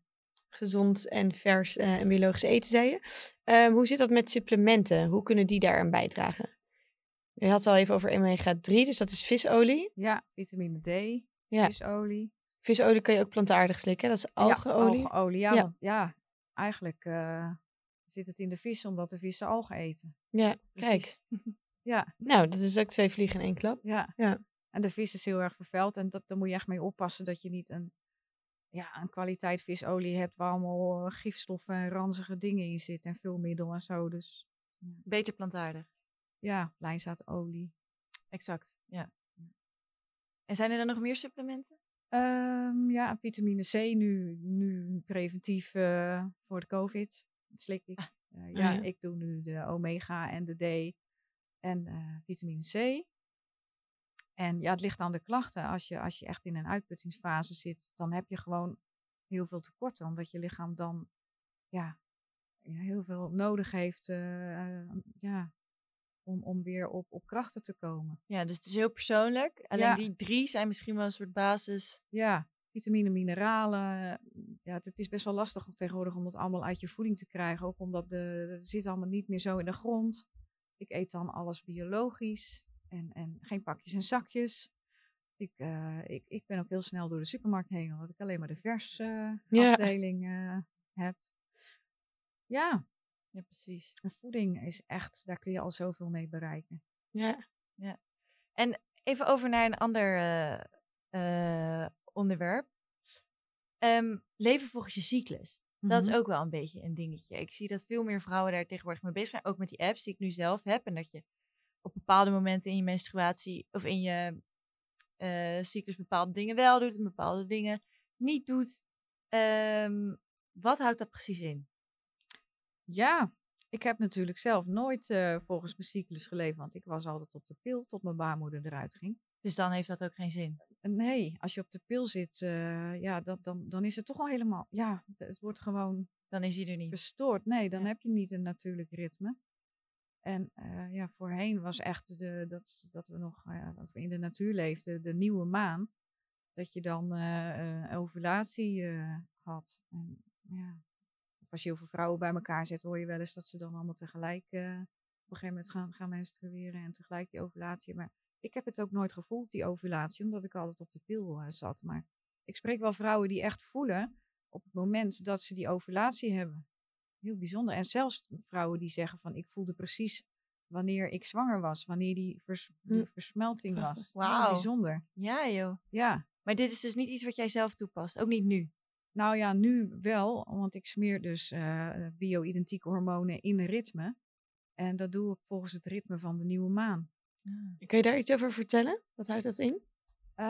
gezond en vers eh, en biologisch eten, zei je. Ehm, hoe zit dat met supplementen? Hoe kunnen die daaraan bijdragen? Je had het al even over omega-3, dus dat is visolie. Ja, vitamine D, Ja. visolie. Visolie kan je ook plantaardig slikken, dat is algeolie. Ja, algeolie. Ja, Ja. ja eigenlijk eh, zit het in de vis omdat de vissen algen eten. Ja, kijk. Precies. Ja, Nou, dat is ook twee vliegen in één klap. ja. Ja. En de vis is heel erg vervuild en dat, daar moet je echt mee oppassen dat je niet een, ja, een kwaliteit visolie hebt waar allemaal eh, gifstoffen en ranzige dingen in zitten en vulmiddel en zo. Dus Beter plantaardig. ja, lijnzaadolie. Exact, ja. En zijn er dan nog meer supplementen? Ehm, ja, vitamine C nu, nu preventief eh, voor de COVID. Dat slik ik. Eh, ja, ja. ik doe nu de omega en de D en eh, vitamine C. En ja, het ligt aan de klachten. Als je, als je echt in een uitputtingsfase zit, dan heb je gewoon heel veel tekorten. Omdat je lichaam dan ja, ja, heel veel nodig heeft ja, om, om weer op, op krachten te komen. Ja, dus het is heel persoonlijk. Alleen Ja. die drie zijn misschien wel een soort basis. Ja, vitamine, mineralen. Ja, het, het is best wel lastig om tegenwoordig om dat allemaal uit je voeding te krijgen. Ook omdat de, het zit allemaal niet meer zo in de grond. Ik eet dan alles biologisch en, en geen pakjes en zakjes. Ik, eh, ik, ik ben ook heel snel door de supermarkt heen, omdat ik alleen maar de vers eh, Ja. afdeling eh, heb. Ja, Ja, precies. en voeding is echt, daar kun je al zoveel mee bereiken. Ja. En even over naar een ander eh, eh, onderwerp. Ehm, leven volgens je cyclus. Dat is Mhm. ook wel een beetje een dingetje. Ik zie dat veel meer vrouwen daar tegenwoordig mee bezig zijn. Ook met die apps die ik nu zelf heb. En dat je op bepaalde momenten in je menstruatie of in je eh, cyclus bepaalde dingen wel doet en bepaalde dingen niet doet. Ehm, wat houdt dat precies in? Ja, ik heb natuurlijk zelf nooit eh, volgens mijn cyclus geleefd, want ik was altijd op de pil tot mijn baarmoeder eruit ging. Dus dan heeft dat ook geen zin. En Nee, als je op de pil zit, eh, ja, dat, dan, dan is het toch al helemaal, ja, het wordt gewoon Dan is hij er niet. verstoord. Nee, dan Ja. heb je niet een natuurlijk ritme. En eh, ja, voorheen was echt de, dat, dat we nog eh, in de natuur leefden, de nieuwe maan. Dat je dan eh, eh, ovulatie eh, had. En, ja. Of als je heel veel vrouwen bij elkaar zet, hoor je wel eens dat ze dan allemaal tegelijk eh, op een gegeven moment gaan, gaan menstrueren en tegelijk die ovulatie. Maar ik heb het ook nooit gevoeld, die ovulatie, omdat ik altijd op de pil eh, zat. Maar ik spreek wel vrouwen die echt voelen op het moment dat ze die ovulatie hebben. Heel bijzonder. En zelfs vrouwen die zeggen van ik voelde precies wanneer ik zwanger was, wanneer die, vers- die Hm. versmelting was. Wauw. Heel bijzonder. Ja, joh. Ja. Maar dit is dus niet iets wat jij zelf toepast. Ook niet nu. Nou ja, nu wel, want ik smeer dus eh bio-identieke hormonen in een ritme. En dat doe ik volgens het ritme van de nieuwe maan. Kun je daar iets over vertellen? Wat houdt dat in? Eh,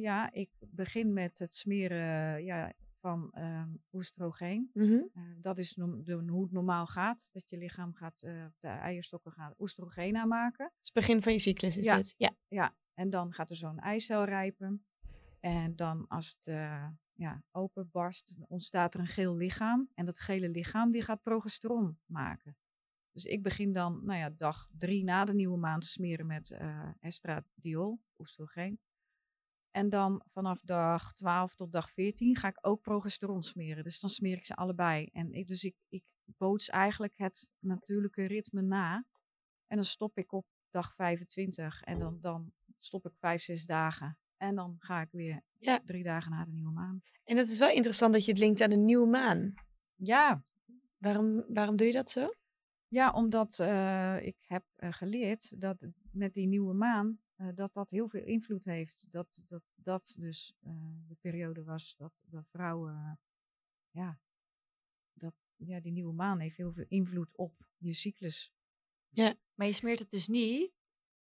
ja, ik begin met het smeren ja, van ehm oestrogeen. Mhm. Eh, dat is de, hoe het normaal gaat. Dat je lichaam gaat, de eierstokken gaan oestrogeen aanmaken. Het is het begin van je cyclus, is Ja. dit? Ja. Ja, en dan gaat er zo'n eicel rijpen. En dan als het ja, openbarst, ontstaat er een geel lichaam. En dat gele lichaam die gaat progesteron maken. Dus ik begin dan, nou ja, dag drie na de nieuwe maan te smeren met eh estradiol, oestrogeen. En dan vanaf dag 12 tot dag 14 ga ik ook progesteron smeren. Dus dan smeer ik ze allebei. En ik, dus ik, ik boots eigenlijk het natuurlijke ritme na. En dan stop ik op dag 25. En dan, dan stop ik vijf, zes dagen. En dan ga ik weer Ja. drie dagen na de nieuwe maan. En het is wel interessant dat je het linkt aan de nieuwe maan. Ja, Waarom, waarom doe je dat zo? ja omdat eh, ik heb eh, geleerd dat met die nieuwe maan, eh, dat dat heel veel invloed heeft. Dat dat, dat dus de periode was dat, dat vrouwen ja, ja, die nieuwe maan heeft heel veel invloed op je cyclus. Maar je smeert het dus niet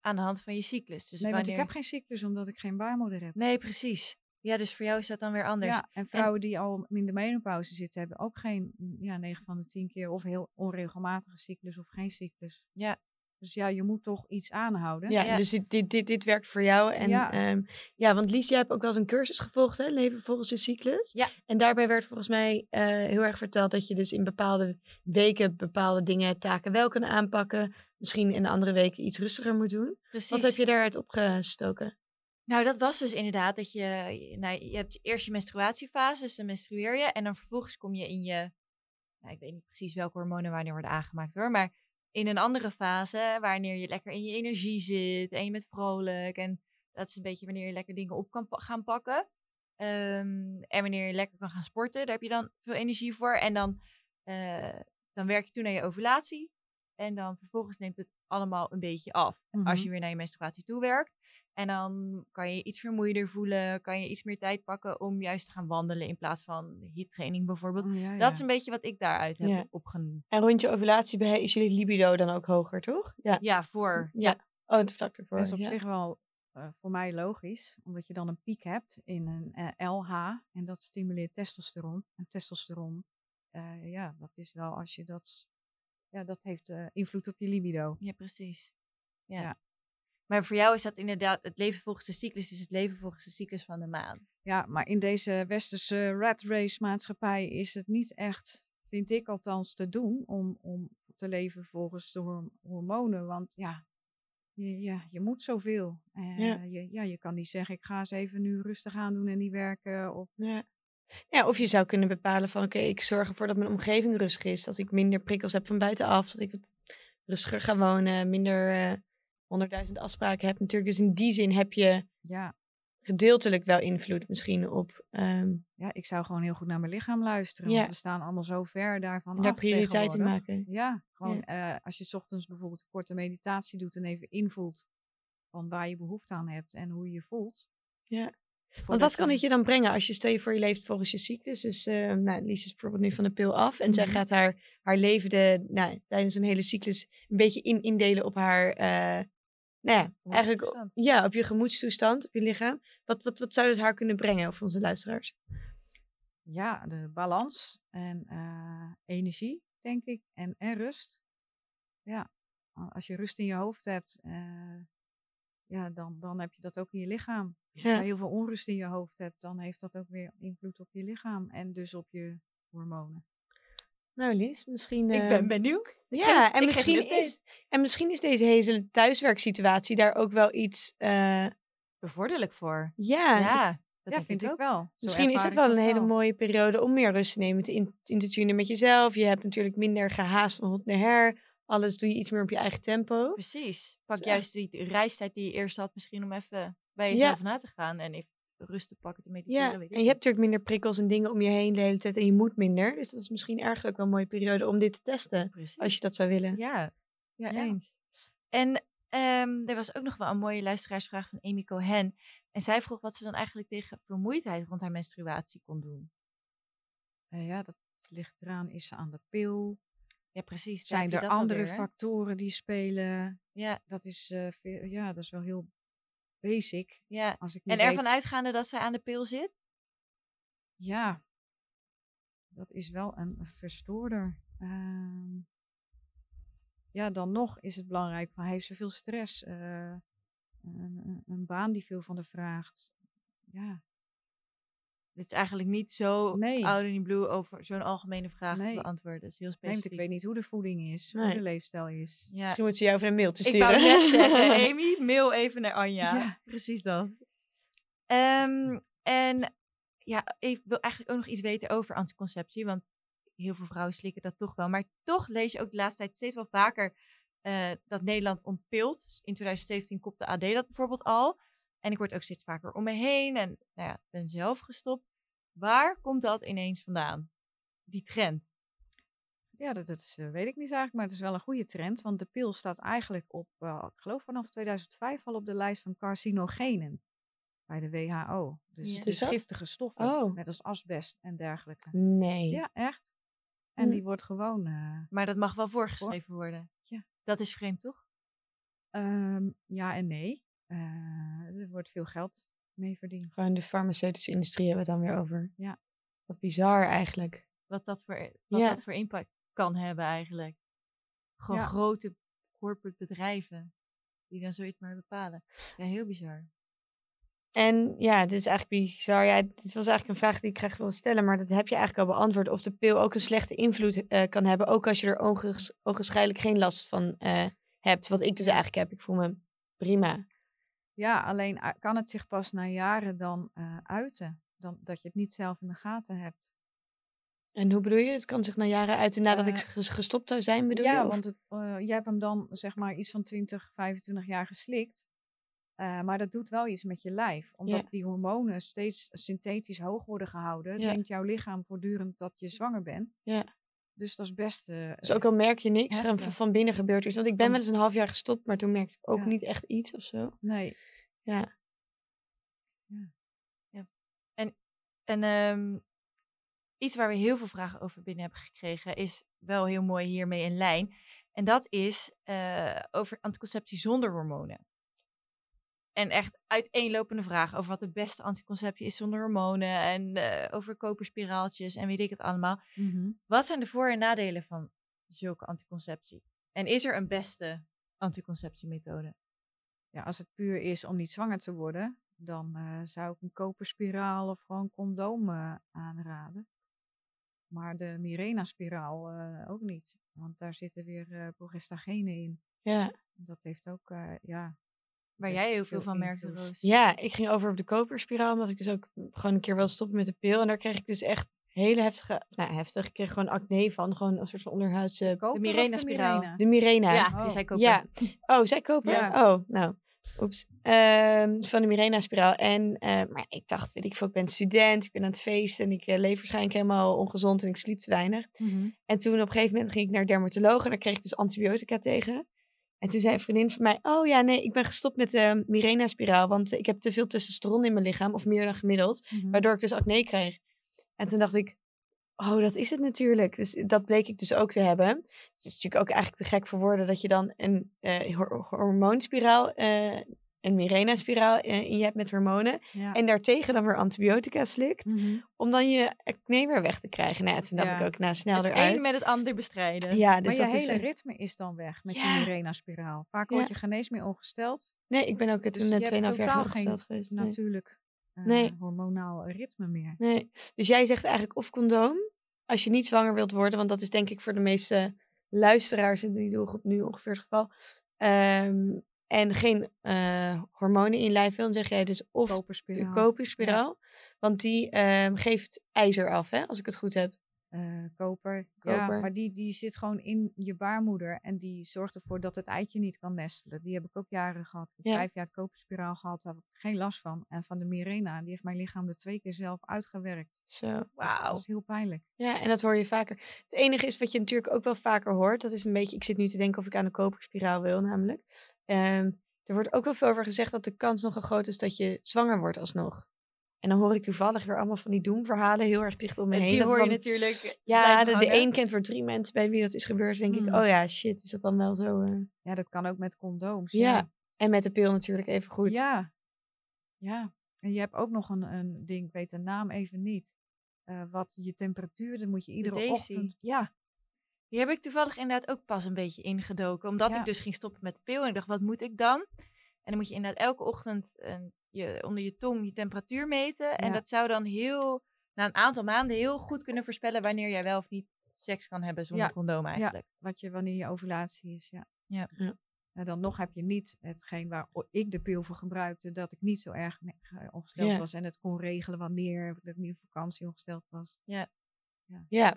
aan de hand van je cyclus. Dus nee, want ik wanneer- heb geen cyclus omdat ik geen baarmoeder heb. Nee, precies. Ja, dus voor jou is dat dan weer anders. Ja, en vrouwen die al in de menopauze zitten, hebben ook geen, mm, ja, 9 van de 10 keer of heel onregelmatige cyclus of geen cyclus. Ja. Dus ja, je moet toch iets aanhouden. Ja, Ja. dus dit, dit, dit, dit werkt voor jou. En Ja. ja, ja want Lies, jij hebt ook wel eens een cursus gevolgd, hè? Leven volgens de cyclus. Ja. En daarbij werd volgens mij eh, heel erg verteld dat je dus in bepaalde weken bepaalde dingen, taken wel kan aanpakken. Misschien in de andere weken iets rustiger moet doen. precies. Wat heb je daaruit opgestoken? Nou, dat was dus inderdaad dat je, nou, je hebt eerst je menstruatiefase, dus dan menstrueer je. En dan vervolgens kom je in je, nou, ik weet niet precies welke hormonen wanneer worden aangemaakt hoor. Maar in een andere fase, wanneer je lekker in je energie zit en je bent vrolijk. En dat is een beetje wanneer je lekker dingen op kan pa- gaan pakken. Ehm, en wanneer je lekker kan gaan sporten, daar heb je dan veel energie voor. En dan, eh, dan werk je toe naar je ovulatie. En dan vervolgens neemt het allemaal een beetje af. Als Mhm. je weer naar je menstruatie toe werkt. En dan kan je je iets vermoeider voelen. Kan je iets meer tijd pakken om juist te gaan wandelen. In plaats van hittraining bijvoorbeeld. Oh, ja, Dat is een beetje wat ik daaruit heb Ja. opgenomen. En rond je ovulatie bij- is jullie libido dan ook hoger, toch? Ja. Ja, voor. Ja. Oh, het vlak ervoor. Dat is op ja. zich wel eh, voor mij logisch, omdat je dan een piek hebt in een eh, LH en dat stimuleert testosteron. En testosteron, eh, ja, dat is wel als je dat, ja, dat heeft eh, invloed op je libido. Ja, precies. Ja. Ja. Maar voor jou is dat inderdaad het leven volgens de cyclus. Is het leven volgens de cyclus van de maan. Ja, maar in deze westerse rat race maatschappij is het niet echt, vind ik althans, te doen om, om te leven volgens de hor- hormonen. Want ja, je, ja, je moet zoveel. Eh, Ja. Je, ja, je kan niet zeggen, ik ga eens even nu rustig aan doen en niet werken. Of, Ja. Ja, of je zou kunnen bepalen van oké, ik zorg ervoor dat mijn omgeving rustig is. Dat ik minder prikkels heb van buitenaf. Dat ik rustiger ga wonen. Minder eh, honderdduizend afspraken heb natuurlijk. Dus in die zin heb je ja, gedeeltelijk wel invloed misschien op ehm, ja, ik zou gewoon heel goed naar mijn lichaam luisteren. Ja. Want we staan allemaal zo ver daarvan daar af prioriteiten in tegenwoordig. maken. Ja, gewoon eh, als je 's ochtends bijvoorbeeld een korte meditatie doet en even invoelt van waar je behoefte aan hebt en hoe je je voelt. Ja. Want wat kan het je dan brengen als je stel je voor je leeft volgens je cyclus? Dus eh nou, Lies is bijvoorbeeld nu van de pil af. En zij Mhm. gaat haar, haar leven de, nou, tijdens een hele cyclus een beetje in, indelen op haar... eh, nou ja, eigenlijk ja, op je gemoedstoestand, op je lichaam. Wat, wat, wat zou het haar kunnen brengen voor onze luisteraars? Ja, de balans en eh, energie, denk ik, en, en rust. Ja, als je rust in je hoofd hebt, ja, dan, dan heb je dat ook in je lichaam. Als je heel veel onrust in je hoofd hebt, dan heeft dat ook weer invloed op je lichaam en dus op je hormonen. Nou Lies, misschien... Ik eh, ben benieuwd. Ja, en misschien, is, en misschien is deze hele thuiswerksituatie daar ook wel iets... eh, Bevorderlijk voor. ja, Ja, dat ja, vind ik ook. wel. Zo Misschien is ik wel dat een hele mooie periode om meer rust te nemen, te in, in te tunen met jezelf. Je hebt natuurlijk minder gehaast van hot naar her. Alles doe je iets meer op je eigen tempo. Precies. Pak Dus, juist die reistijd die je eerst had, misschien om even bij jezelf na te gaan en even rust te pakken, te mediteren. Ja, weet ik en je hebt natuurlijk minder prikkels en dingen om je heen de hele tijd en je moet minder. Dus dat is misschien ergens ook wel een mooie periode om dit te testen. Precies. als je dat zou willen. Ja, ja, Ja. eens. En ehm, er was ook nog wel een mooie luisteraarsvraag van Amy Cohen. En zij vroeg wat ze dan eigenlijk tegen vermoeidheid rond haar menstruatie kon doen. Eh, ja, dat ligt eraan, is ze aan de pil? Ja, precies. Zijn er andere alweer, factoren die spelen? Ja, Dat is, eh, ja, dat is wel heel basic. ja. Als ik En ervan weet- uitgaande dat zij aan de pil zit? Ja, dat is wel een verstoorder. Ehm, ja, dan nog is het belangrijk, van, heeft ze veel stress? eh, een, een- baan die veel van haar vraagt. Ja, Dit is eigenlijk niet zo Nee. oud in blue over zo'n algemene vraag Nee. te beantwoorden. Dat is heel specifiek. ik weet niet hoe de voeding is, hoe de leefstijl is. Ja. Misschien moet ze jou even een mailtje Ik sturen. wou net zeggen, Amy, mail even naar Anja. Ja. Precies dat. Ehm, en ja, ik wil eigenlijk ook nog iets weten over anticonceptie. Want heel veel vrouwen slikken dat toch wel. Maar toch lees je ook de laatste tijd steeds wel vaker eh, dat Nederland ontpilt. In 2017 kopte AD dat bijvoorbeeld al. En ik word ook steeds vaker om me heen. En nou ja, ben zelf gestopt. Waar komt dat ineens vandaan? Die trend. Ja, dat, dat is, eh, weet ik niet eigenlijk, maar het is wel een goede trend. Want de pil staat eigenlijk op, eh, ik geloof vanaf 2005 al op de lijst van carcinogenen bij de WHO. Dus Ja. giftige stoffen, Oh. net als asbest en dergelijke. Nee. Ja, echt. En Hm. die wordt gewoon... eh, Maar dat mag wel voorgeschreven worden. Ja. Dat is vreemd, toch? ehm, ja en nee. Eh, er wordt veel geld mee verdiend. Gewoon de farmaceutische industrie hebben we het dan weer over. Ja. Wat bizar eigenlijk. Wat dat voor, wat Ja. dat voor impact kan hebben eigenlijk. Gewoon Ja. grote corporate bedrijven. Die dan zoiets maar bepalen. Ja, heel bizar. En ja, dit is eigenlijk bizar. Ja, dit was eigenlijk een vraag die ik graag wilde stellen, maar dat heb je eigenlijk al beantwoord. Of de pil ook een slechte invloed eh, kan hebben, ook als je er onges- geen last van eh, hebt. Wat ik dus eigenlijk heb. Ik voel me prima. Ja, alleen u- kan het zich pas na jaren dan eh, uiten. Dan, dat je het niet zelf in de gaten hebt. En hoe bedoel je? Het kan zich na jaren uiten nadat ik Eh, ges- gestopt zou zijn, bedoel ja, je? Of- want het, eh, jij hebt hem dan zeg maar iets van 20, 25 jaar geslikt. Eh, maar dat doet wel iets met je lijf. Omdat Ja. die hormonen steeds synthetisch hoog worden gehouden, Ja. denkt jouw lichaam voortdurend dat je zwanger bent. Ja. Dus dat is best. eh, Dus ook al merk je niks, er van, binnen gebeurt iets. Want ik ben wel eens een half jaar gestopt, maar toen merkte ik ook Ja. niet echt iets of zo. Nee. Ja. En ehm, iets waar we heel veel vragen over binnen hebben gekregen, is wel heel mooi hiermee in lijn. En dat is eh, over anticonceptie zonder hormonen. En echt uiteenlopende vragen over wat de beste anticonceptie is zonder hormonen. En eh, over koperspiraaltjes en weet ik het allemaal. Mhm. Wat zijn de voor- en nadelen van zulke anticonceptie? En is er een beste anticonceptiemethode? Ja, als het puur is om niet zwanger te worden, dan eh, zou ik een koperspiraal of gewoon condoom eh, aanraden. Maar de Mirena-spiraal ook niet. Want daar zitten weer progestagenen in. Ja. Dat heeft ook, ja. Waar jij heel veel van merkte. Roos. ja, ik ging over op de koperspiraal, omdat ik dus ook gewoon een keer wilde stoppen met de pil. En daar kreeg ik dus echt hele heftige, nou heftig, ik kreeg gewoon acne van. Gewoon een soort van onderhuidse, of Mirena-spiraal. Mirena? de Mirena. Ja, Oh. die zei koper. Ja. Oh, zij koper? Ja. Oh, nou. Oeps. Ehm, van de Mirena-spiraal. En eh, maar ik dacht, weet ik veel, ik ben student, ik ben aan het feesten en ik eh, leef waarschijnlijk helemaal ongezond en ik sliep te weinig. Mhm. En toen op een gegeven moment ging ik naar de dermatoloog en daar kreeg ik dus antibiotica tegen. En toen zei een vriendin van mij, oh ja, nee, ik ben gestopt met de Mirena-spiraal, want eh, ik heb te veel testosteron in mijn lichaam, of meer dan gemiddeld, Mhm. waardoor ik dus acne kreeg. En toen dacht ik, oh, dat is het natuurlijk. Dus dat bleek ik dus ook te hebben. Dus het is natuurlijk ook eigenlijk te gek voor woorden dat je dan een eh, hor- hormoonspiraal, eh, een Mirena-spiraal eh, in je hebt met hormonen. Ja. En daartegen dan weer antibiotica slikt, Mhm. om dan je acne weer weg te krijgen. Nou, toen dacht Ja. ik ook, nou, snel Het eruit. een met het ander bestrijden. Ja, dus maar dat je is... hele eh, ritme is dan weg met Ja. je Mirena-spiraal. Vaak word je geen eens meer ongesteld. Nee, ik ben ook eh, Dus toen uh, hebt 2,5 jaar geen geweest. Nee. Natuurlijk eh, Nee. hormonaal ritme meer. nee. Dus jij zegt eigenlijk of condoom, als je niet zwanger wilt worden, want dat is denk ik voor de meeste luisteraars in die doelgroep nu ongeveer het geval. Ehm, en geen eh, hormonen in lijf wil, dan zeg jij dus of de Koperspiraal. koperspiraal. Want die ehm, geeft ijzer af, hè, als ik het goed heb. Eh, koper. Ja, Koper. maar die, die zit gewoon in je baarmoeder. En die zorgt ervoor dat het eitje niet kan nestelen. Die heb ik ook jaren gehad. Ik heb Ja. vijf jaar koperspiraal gehad. Daar heb ik geen last van. En van de Mirena, die heeft mijn lichaam er twee keer zelf uitgewerkt. Zo. Dat Wauw. was heel pijnlijk. Ja, en dat hoor je vaker. Het enige is wat je natuurlijk ook wel vaker hoort. Dat is een beetje, ik zit nu te denken of ik aan de koperspiraal wil namelijk. Ehm, er wordt ook wel veel over gezegd dat de kans nogal groot is dat je zwanger wordt alsnog. En dan hoor ik toevallig weer allemaal van die doemverhalen heel erg dicht om me heen. Die dat hoor je dan- natuurlijk. Ja, blijven de, de een kent voor drie mensen bij wie dat is gebeurd. denk ik, Hmm. oh ja, shit, is dat dan wel zo? eh? Ja, dat kan ook met condooms. Ja. En met de pil natuurlijk even goed. Ja. Ja. En je hebt ook nog een, een ding, ik weet de naam even niet. Eh, wat je temperatuur, dan moet je iedere ochtend... Ja, Die heb ik toevallig inderdaad ook pas een beetje ingedoken. Omdat Ja. ik dus ging stoppen met de pil. En ik dacht, wat moet ik dan? En dan moet je inderdaad elke ochtend een, je, onder je tong je temperatuur meten. En dat zou dan heel, na een aantal maanden heel goed kunnen voorspellen wanneer jij wel of niet seks kan hebben zonder Ja. condoom eigenlijk. wat je wanneer je ovulatie is, ja. Ja. Ja. En dan nog heb je niet hetgeen waar ik de pil voor gebruikte, dat ik niet zo erg eh, ongesteld Ja. was en het kon regelen wanneer dat ik niet op vakantie ongesteld was. Ja,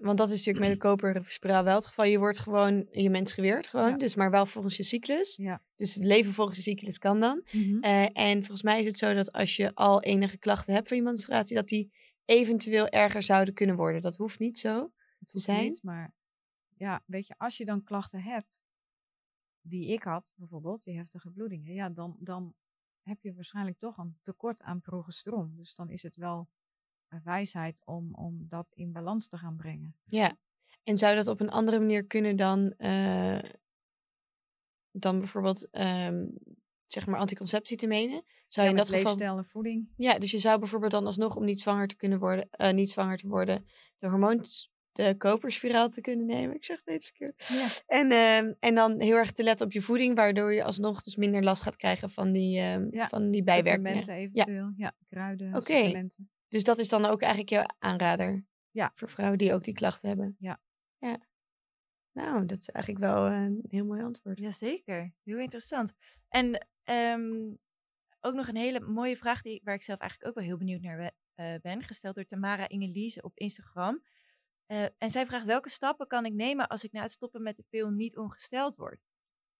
want dat is natuurlijk met de koperspiraal wel het geval. Je wordt gewoon, je menstrueert gewoon, Ja. dus maar wel volgens je cyclus. Ja. Dus leven volgens je cyclus kan dan. Eh, en volgens mij is het zo dat als je al enige klachten hebt van je menstruatie, dat die eventueel erger zouden kunnen worden. Dat hoeft niet zo. Hoeft zijn. niet, maar ja, weet je, als je dan klachten hebt, die ik had bijvoorbeeld, die heftige bloedingen, ja, dan, dan heb je waarschijnlijk toch een tekort aan progesteron. Dus dan is het wel wijsheid om, om dat in balans te gaan brengen. Ja. En zou dat op een andere manier kunnen dan, eh, dan bijvoorbeeld ehm, zeg maar anticonceptie te menen? Zou Ja, je in dat geval. en voeding. Ja, dus je zou bijvoorbeeld dan alsnog om niet zwanger te kunnen worden, eh, niet zwanger te worden, de hormoon, de koperspiraal te kunnen nemen. Ik zeg het even verkeerd. Ja. En, ehm, en dan heel erg te letten op je voeding, waardoor je alsnog dus minder last gaat krijgen van die, ehm, Ja, van die bijwerkingen. Supplementen eventueel. Ja, kruiden, Oké. supplementen. Dus dat is dan ook eigenlijk jouw aanrader. Ja. Voor vrouwen die ook die klachten hebben. Ja. Ja. Nou, dat is eigenlijk wel eh, een heel mooi antwoord. Jazeker, heel interessant. En ehm, ook nog een hele mooie vraag die, waar ik zelf eigenlijk ook wel heel benieuwd naar we- eh, ben, gesteld door Tamara Ingelise op Instagram. Eh, en zij vraagt, welke stappen kan ik nemen als ik na het stoppen met de pil niet ongesteld word?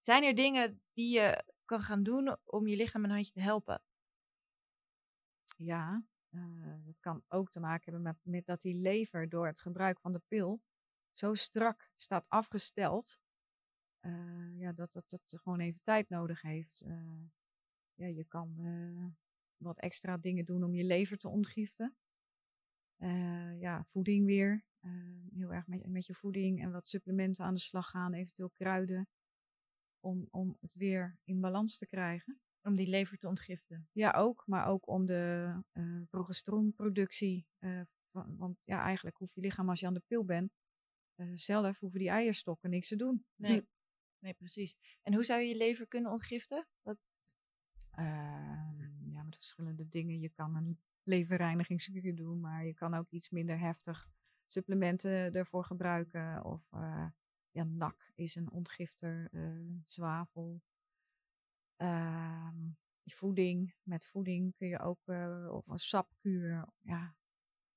Zijn er dingen die je kan gaan doen om je lichaam een handje te helpen? Ja, eh, dat kan ook te maken hebben met, met dat die lever door het gebruik van de pil zo strak staat afgesteld. eh, ja, dat het, het gewoon even tijd nodig heeft. Eh, ja, je kan wat extra dingen doen om je lever te ontgiften. Ja, voeding weer. heel erg met, met je voeding en wat supplementen aan de slag gaan, eventueel kruiden. Om, om het weer in balans te krijgen. Om die lever te ontgiften. Ja, ook, maar ook om de eh progesteronproductie. eh, van, want ja, eigenlijk hoeft je lichaam als je aan de pil bent, eh, zelf hoeven die eierstokken niks te doen. Nee. nee, precies. En hoe zou je je lever kunnen ontgiften? Wat, Ehm, ja, met verschillende dingen. Je kan een leverreinigingskuur doen, maar je kan ook iets minder heftig supplementen ervoor gebruiken. Of ja, NAC is een ontgifter, zwavel. Ehm, voeding, met voeding kun je ook, eh, of een sapkuur, ja,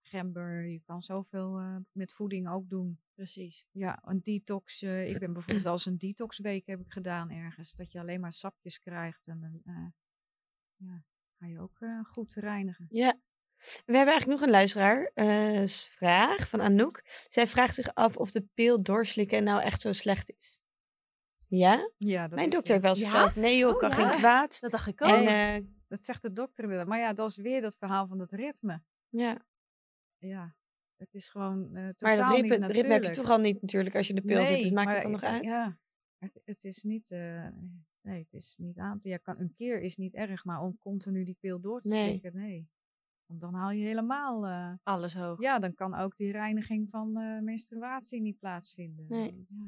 gember. Je kan zoveel eh, met voeding ook doen. precies. Ja, een detox. eh, ik ben bijvoorbeeld wel eens een detoxweek heb ik gedaan ergens. Dat je alleen maar sapjes krijgt en dan ja, ga je ook goed reinigen. Ja. We hebben eigenlijk nog een luisteraar, s- vraag van Anouk. Zij vraagt zich af of de pil doorslikken nou echt zo slecht is. Ja? Ja, dat Mijn is, dokter heeft wel eens Ja? verteld, nee joh, Oh, kan ja. geen kwaad. Dat dacht ik ook. En eh, Dat zegt de dokter wel. Maar ja, dat is weer dat verhaal van dat ritme. ja, Ja, het is gewoon eh maar dat niet ritme, ritme heb je toch al niet natuurlijk als je de pil zit, dus maakt maar het dan nog uit? Ja, het, het is niet... eh, nee, het is niet aan te... Ja, kan, een keer is niet erg, maar om continu die pil door te Nee. slikken, nee. Want dan haal je helemaal... eh, Alles hoog. Ja, dan kan ook die reiniging van eh, menstruatie niet plaatsvinden. Nee. Ja.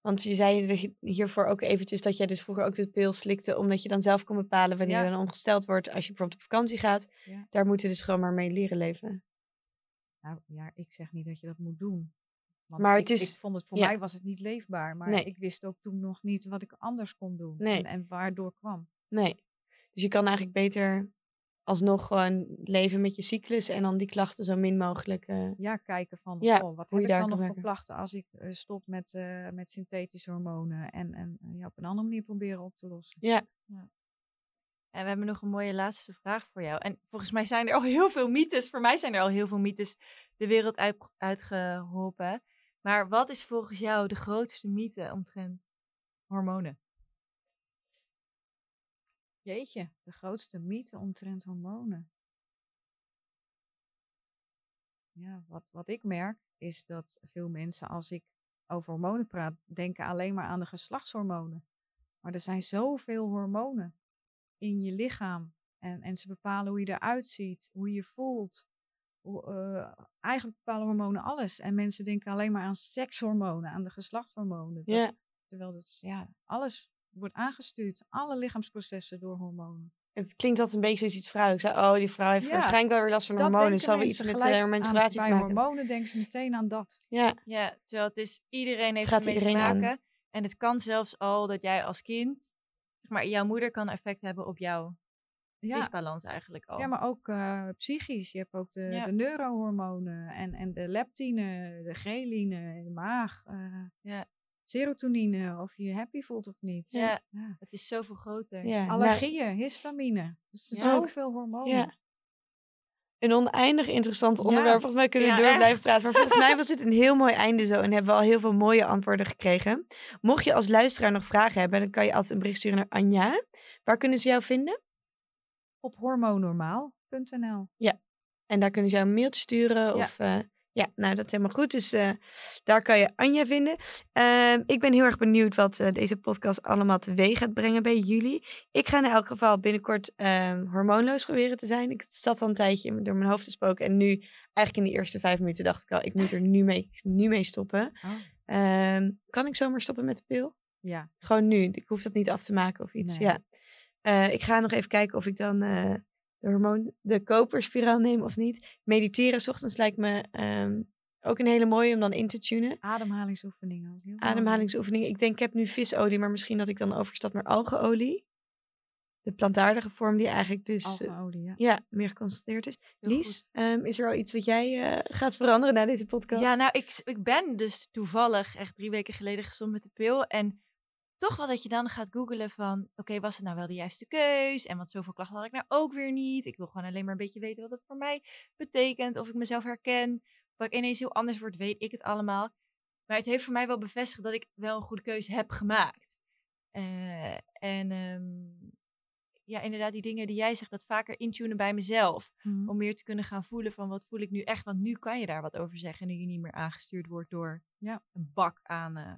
Want je zei er hiervoor ook eventjes dat jij dus vroeger ook de pil slikte, omdat je dan zelf kon bepalen wanneer Ja. je dan ongesteld wordt als je bijvoorbeeld op vakantie gaat. Ja. Daar moeten we dus gewoon maar mee leren leven. Nou ja, ik zeg niet dat je dat moet doen. Want Maar ik, het is- ik vond het voor ja. mij was het niet leefbaar. Maar Nee. ik wist ook toen nog niet wat ik anders kon doen. Nee. En, en waardoor kwam. Nee. Dus je kan eigenlijk beter alsnog gewoon leven met je cyclus en dan die klachten zo min mogelijk. eh, Ja, kijken van Ja, oh, wat hoe heb je ik dan kan nog voor werken. klachten als ik eh, stop met, eh, met synthetische hormonen. En, en ja, op een andere manier proberen op te lossen. ja, En we hebben nog een mooie laatste vraag voor jou. En volgens mij zijn er al heel veel mythes. Voor mij zijn er al heel veel mythes de wereld uit, uitgeholpen. Maar wat is volgens jou de grootste mythe omtrent hormonen? Jeetje, de grootste mythe omtrent hormonen. Ja, wat, wat ik merk is dat veel mensen als ik over hormonen praat, denken alleen maar aan de geslachtshormonen. Maar er zijn zoveel hormonen in je lichaam. En, en ze bepalen hoe je eruit ziet, hoe je je voelt. Hoe, eh, eigenlijk bepalen hormonen alles. En mensen denken alleen maar aan sekshormonen, aan de geslachtshormonen. Dat- ja. Terwijl dat, ja, alles wordt aangestuurd. Alle lichaamsprocessen door hormonen. Het klinkt altijd een beetje zoals iets vrouwelijks. Oh, die vrouw heeft Ja, waarschijnlijk wel weer last van Dat hormonen. denken Het zal wel iets mensen met uh, aan- menstruatie te Bij maken. hormonen denken ze meteen aan dat. Ja, Ja, terwijl het is, iedereen heeft gaat ermee te iedereen aan. maken. En het kan zelfs al dat jij als kind, zeg maar, jouw moeder kan effect hebben op jouw Ja, disbalans eigenlijk al. ja maar ook eh, psychisch. Je hebt ook de, Ja. de neurohormonen en, en de leptine, de ghreline, de maag. eh, Ja. Serotonine, of je je happy voelt of niet. Ja. Ja. Het is zoveel groter. ja. nou, Allergieën, histamine. Dus Ja. zoveel hormonen. ja. Een oneindig interessant Ja. onderwerp. Volgens mij kunnen we Ja, door blijven praten. Maar volgens mij was dit een heel mooi einde zo. En hebben we al heel veel mooie antwoorden gekregen. Mocht je als luisteraar nog vragen hebben, dan kan je altijd een bericht sturen naar Anja. Waar kunnen ze jou vinden? Op hormoonnormaal.nl. En daar kunnen ze jou een mailtje sturen. Ja. Of eh, Ja, nou dat is helemaal goed. Dus uh, daar kan je Anja vinden. Uh, ik ben heel erg benieuwd wat uh, deze podcast allemaal teweeg gaat brengen bij jullie. Ik ga in elk geval binnenkort ehm, hormoonloos proberen te zijn. Ik zat al een tijdje door mijn hoofd te spoken. En nu, eigenlijk in de eerste vijf minuten, dacht ik al, ik moet er nu mee, nu mee stoppen. Oh. kan ik zomaar stoppen met de pil? Ja. Gewoon nu. Ik hoef dat niet af te maken of iets. Nee. Ja. Uh, ik ga nog even kijken of ik dan de hormoon, de koperspiraal neem of niet. Mediteren s ochtends lijkt me um, ook een hele mooie om dan in te tunen. Ademhalingsoefeningen. Ademhalingsoefeningen. Ik denk, ik heb nu visolie, maar misschien dat ik dan overstap naar algeolie. De plantaardige vorm die eigenlijk dus algeolie, ja. ja. meer geconcentreerd is. Heel Lies, um, is er al iets wat jij uh, gaat veranderen na deze podcast? Ja, nou, ik, ik ben dus toevallig echt drie weken geleden gestopt met de pil. En toch wel dat je dan gaat googelen van, oké, was het nou wel de juiste keus? En want zoveel klachten had ik nou ook weer niet. Ik wil gewoon alleen maar een beetje weten wat het voor mij betekent. Of ik mezelf herken. Dat ik ineens heel anders word, weet ik het allemaal. Maar het heeft voor mij wel bevestigd dat ik wel een goede keuze heb gemaakt. Uh, en um, ja, inderdaad, die dingen die jij zegt, dat vaker intunen bij mezelf. Mm. Om meer te kunnen gaan voelen van wat voel ik nu echt. Want nu kan je daar wat over zeggen. Nu je niet meer aangestuurd wordt door ja. een bak aan, uh,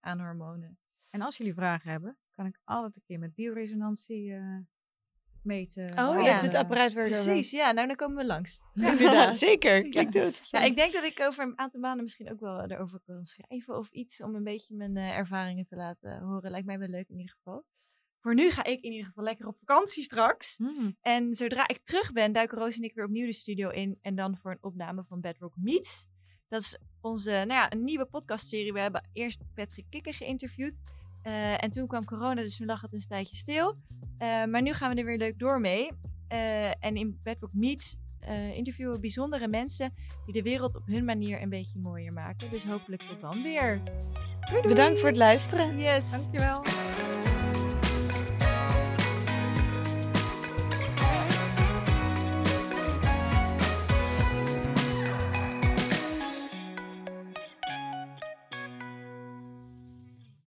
aan hormonen. En als jullie vragen hebben, kan ik altijd een keer met bioresonantie uh, meten. Oh ja, het is het apparaat waar Precies, ja. Nou, dan komen we langs. Ja, zeker. Kijk, het. Ja, ik denk dat ik over een aantal maanden misschien ook wel erover kan schrijven of iets om een beetje mijn uh, ervaringen te laten horen. Lijkt mij wel leuk in ieder geval. Voor nu ga ik in ieder geval lekker op vakantie straks. Mm. En zodra ik terug ben, duiken Roos en ik weer opnieuw de studio in. En dan voor een opname van Bedrock Meets. Dat is onze nou ja, een nieuwe podcastserie. We hebben eerst Patrick Kikker geïnterviewd. Uh, en toen kwam corona, dus toen lag het een tijdje stil. Uh, maar nu gaan we er weer leuk door mee. Uh, en in Bedrock Meets interviewen we bijzondere mensen die de wereld op hun manier een beetje mooier maken. Dus hopelijk tot dan weer. Doei doei. Bedankt voor het luisteren. Yes. Dankjewel.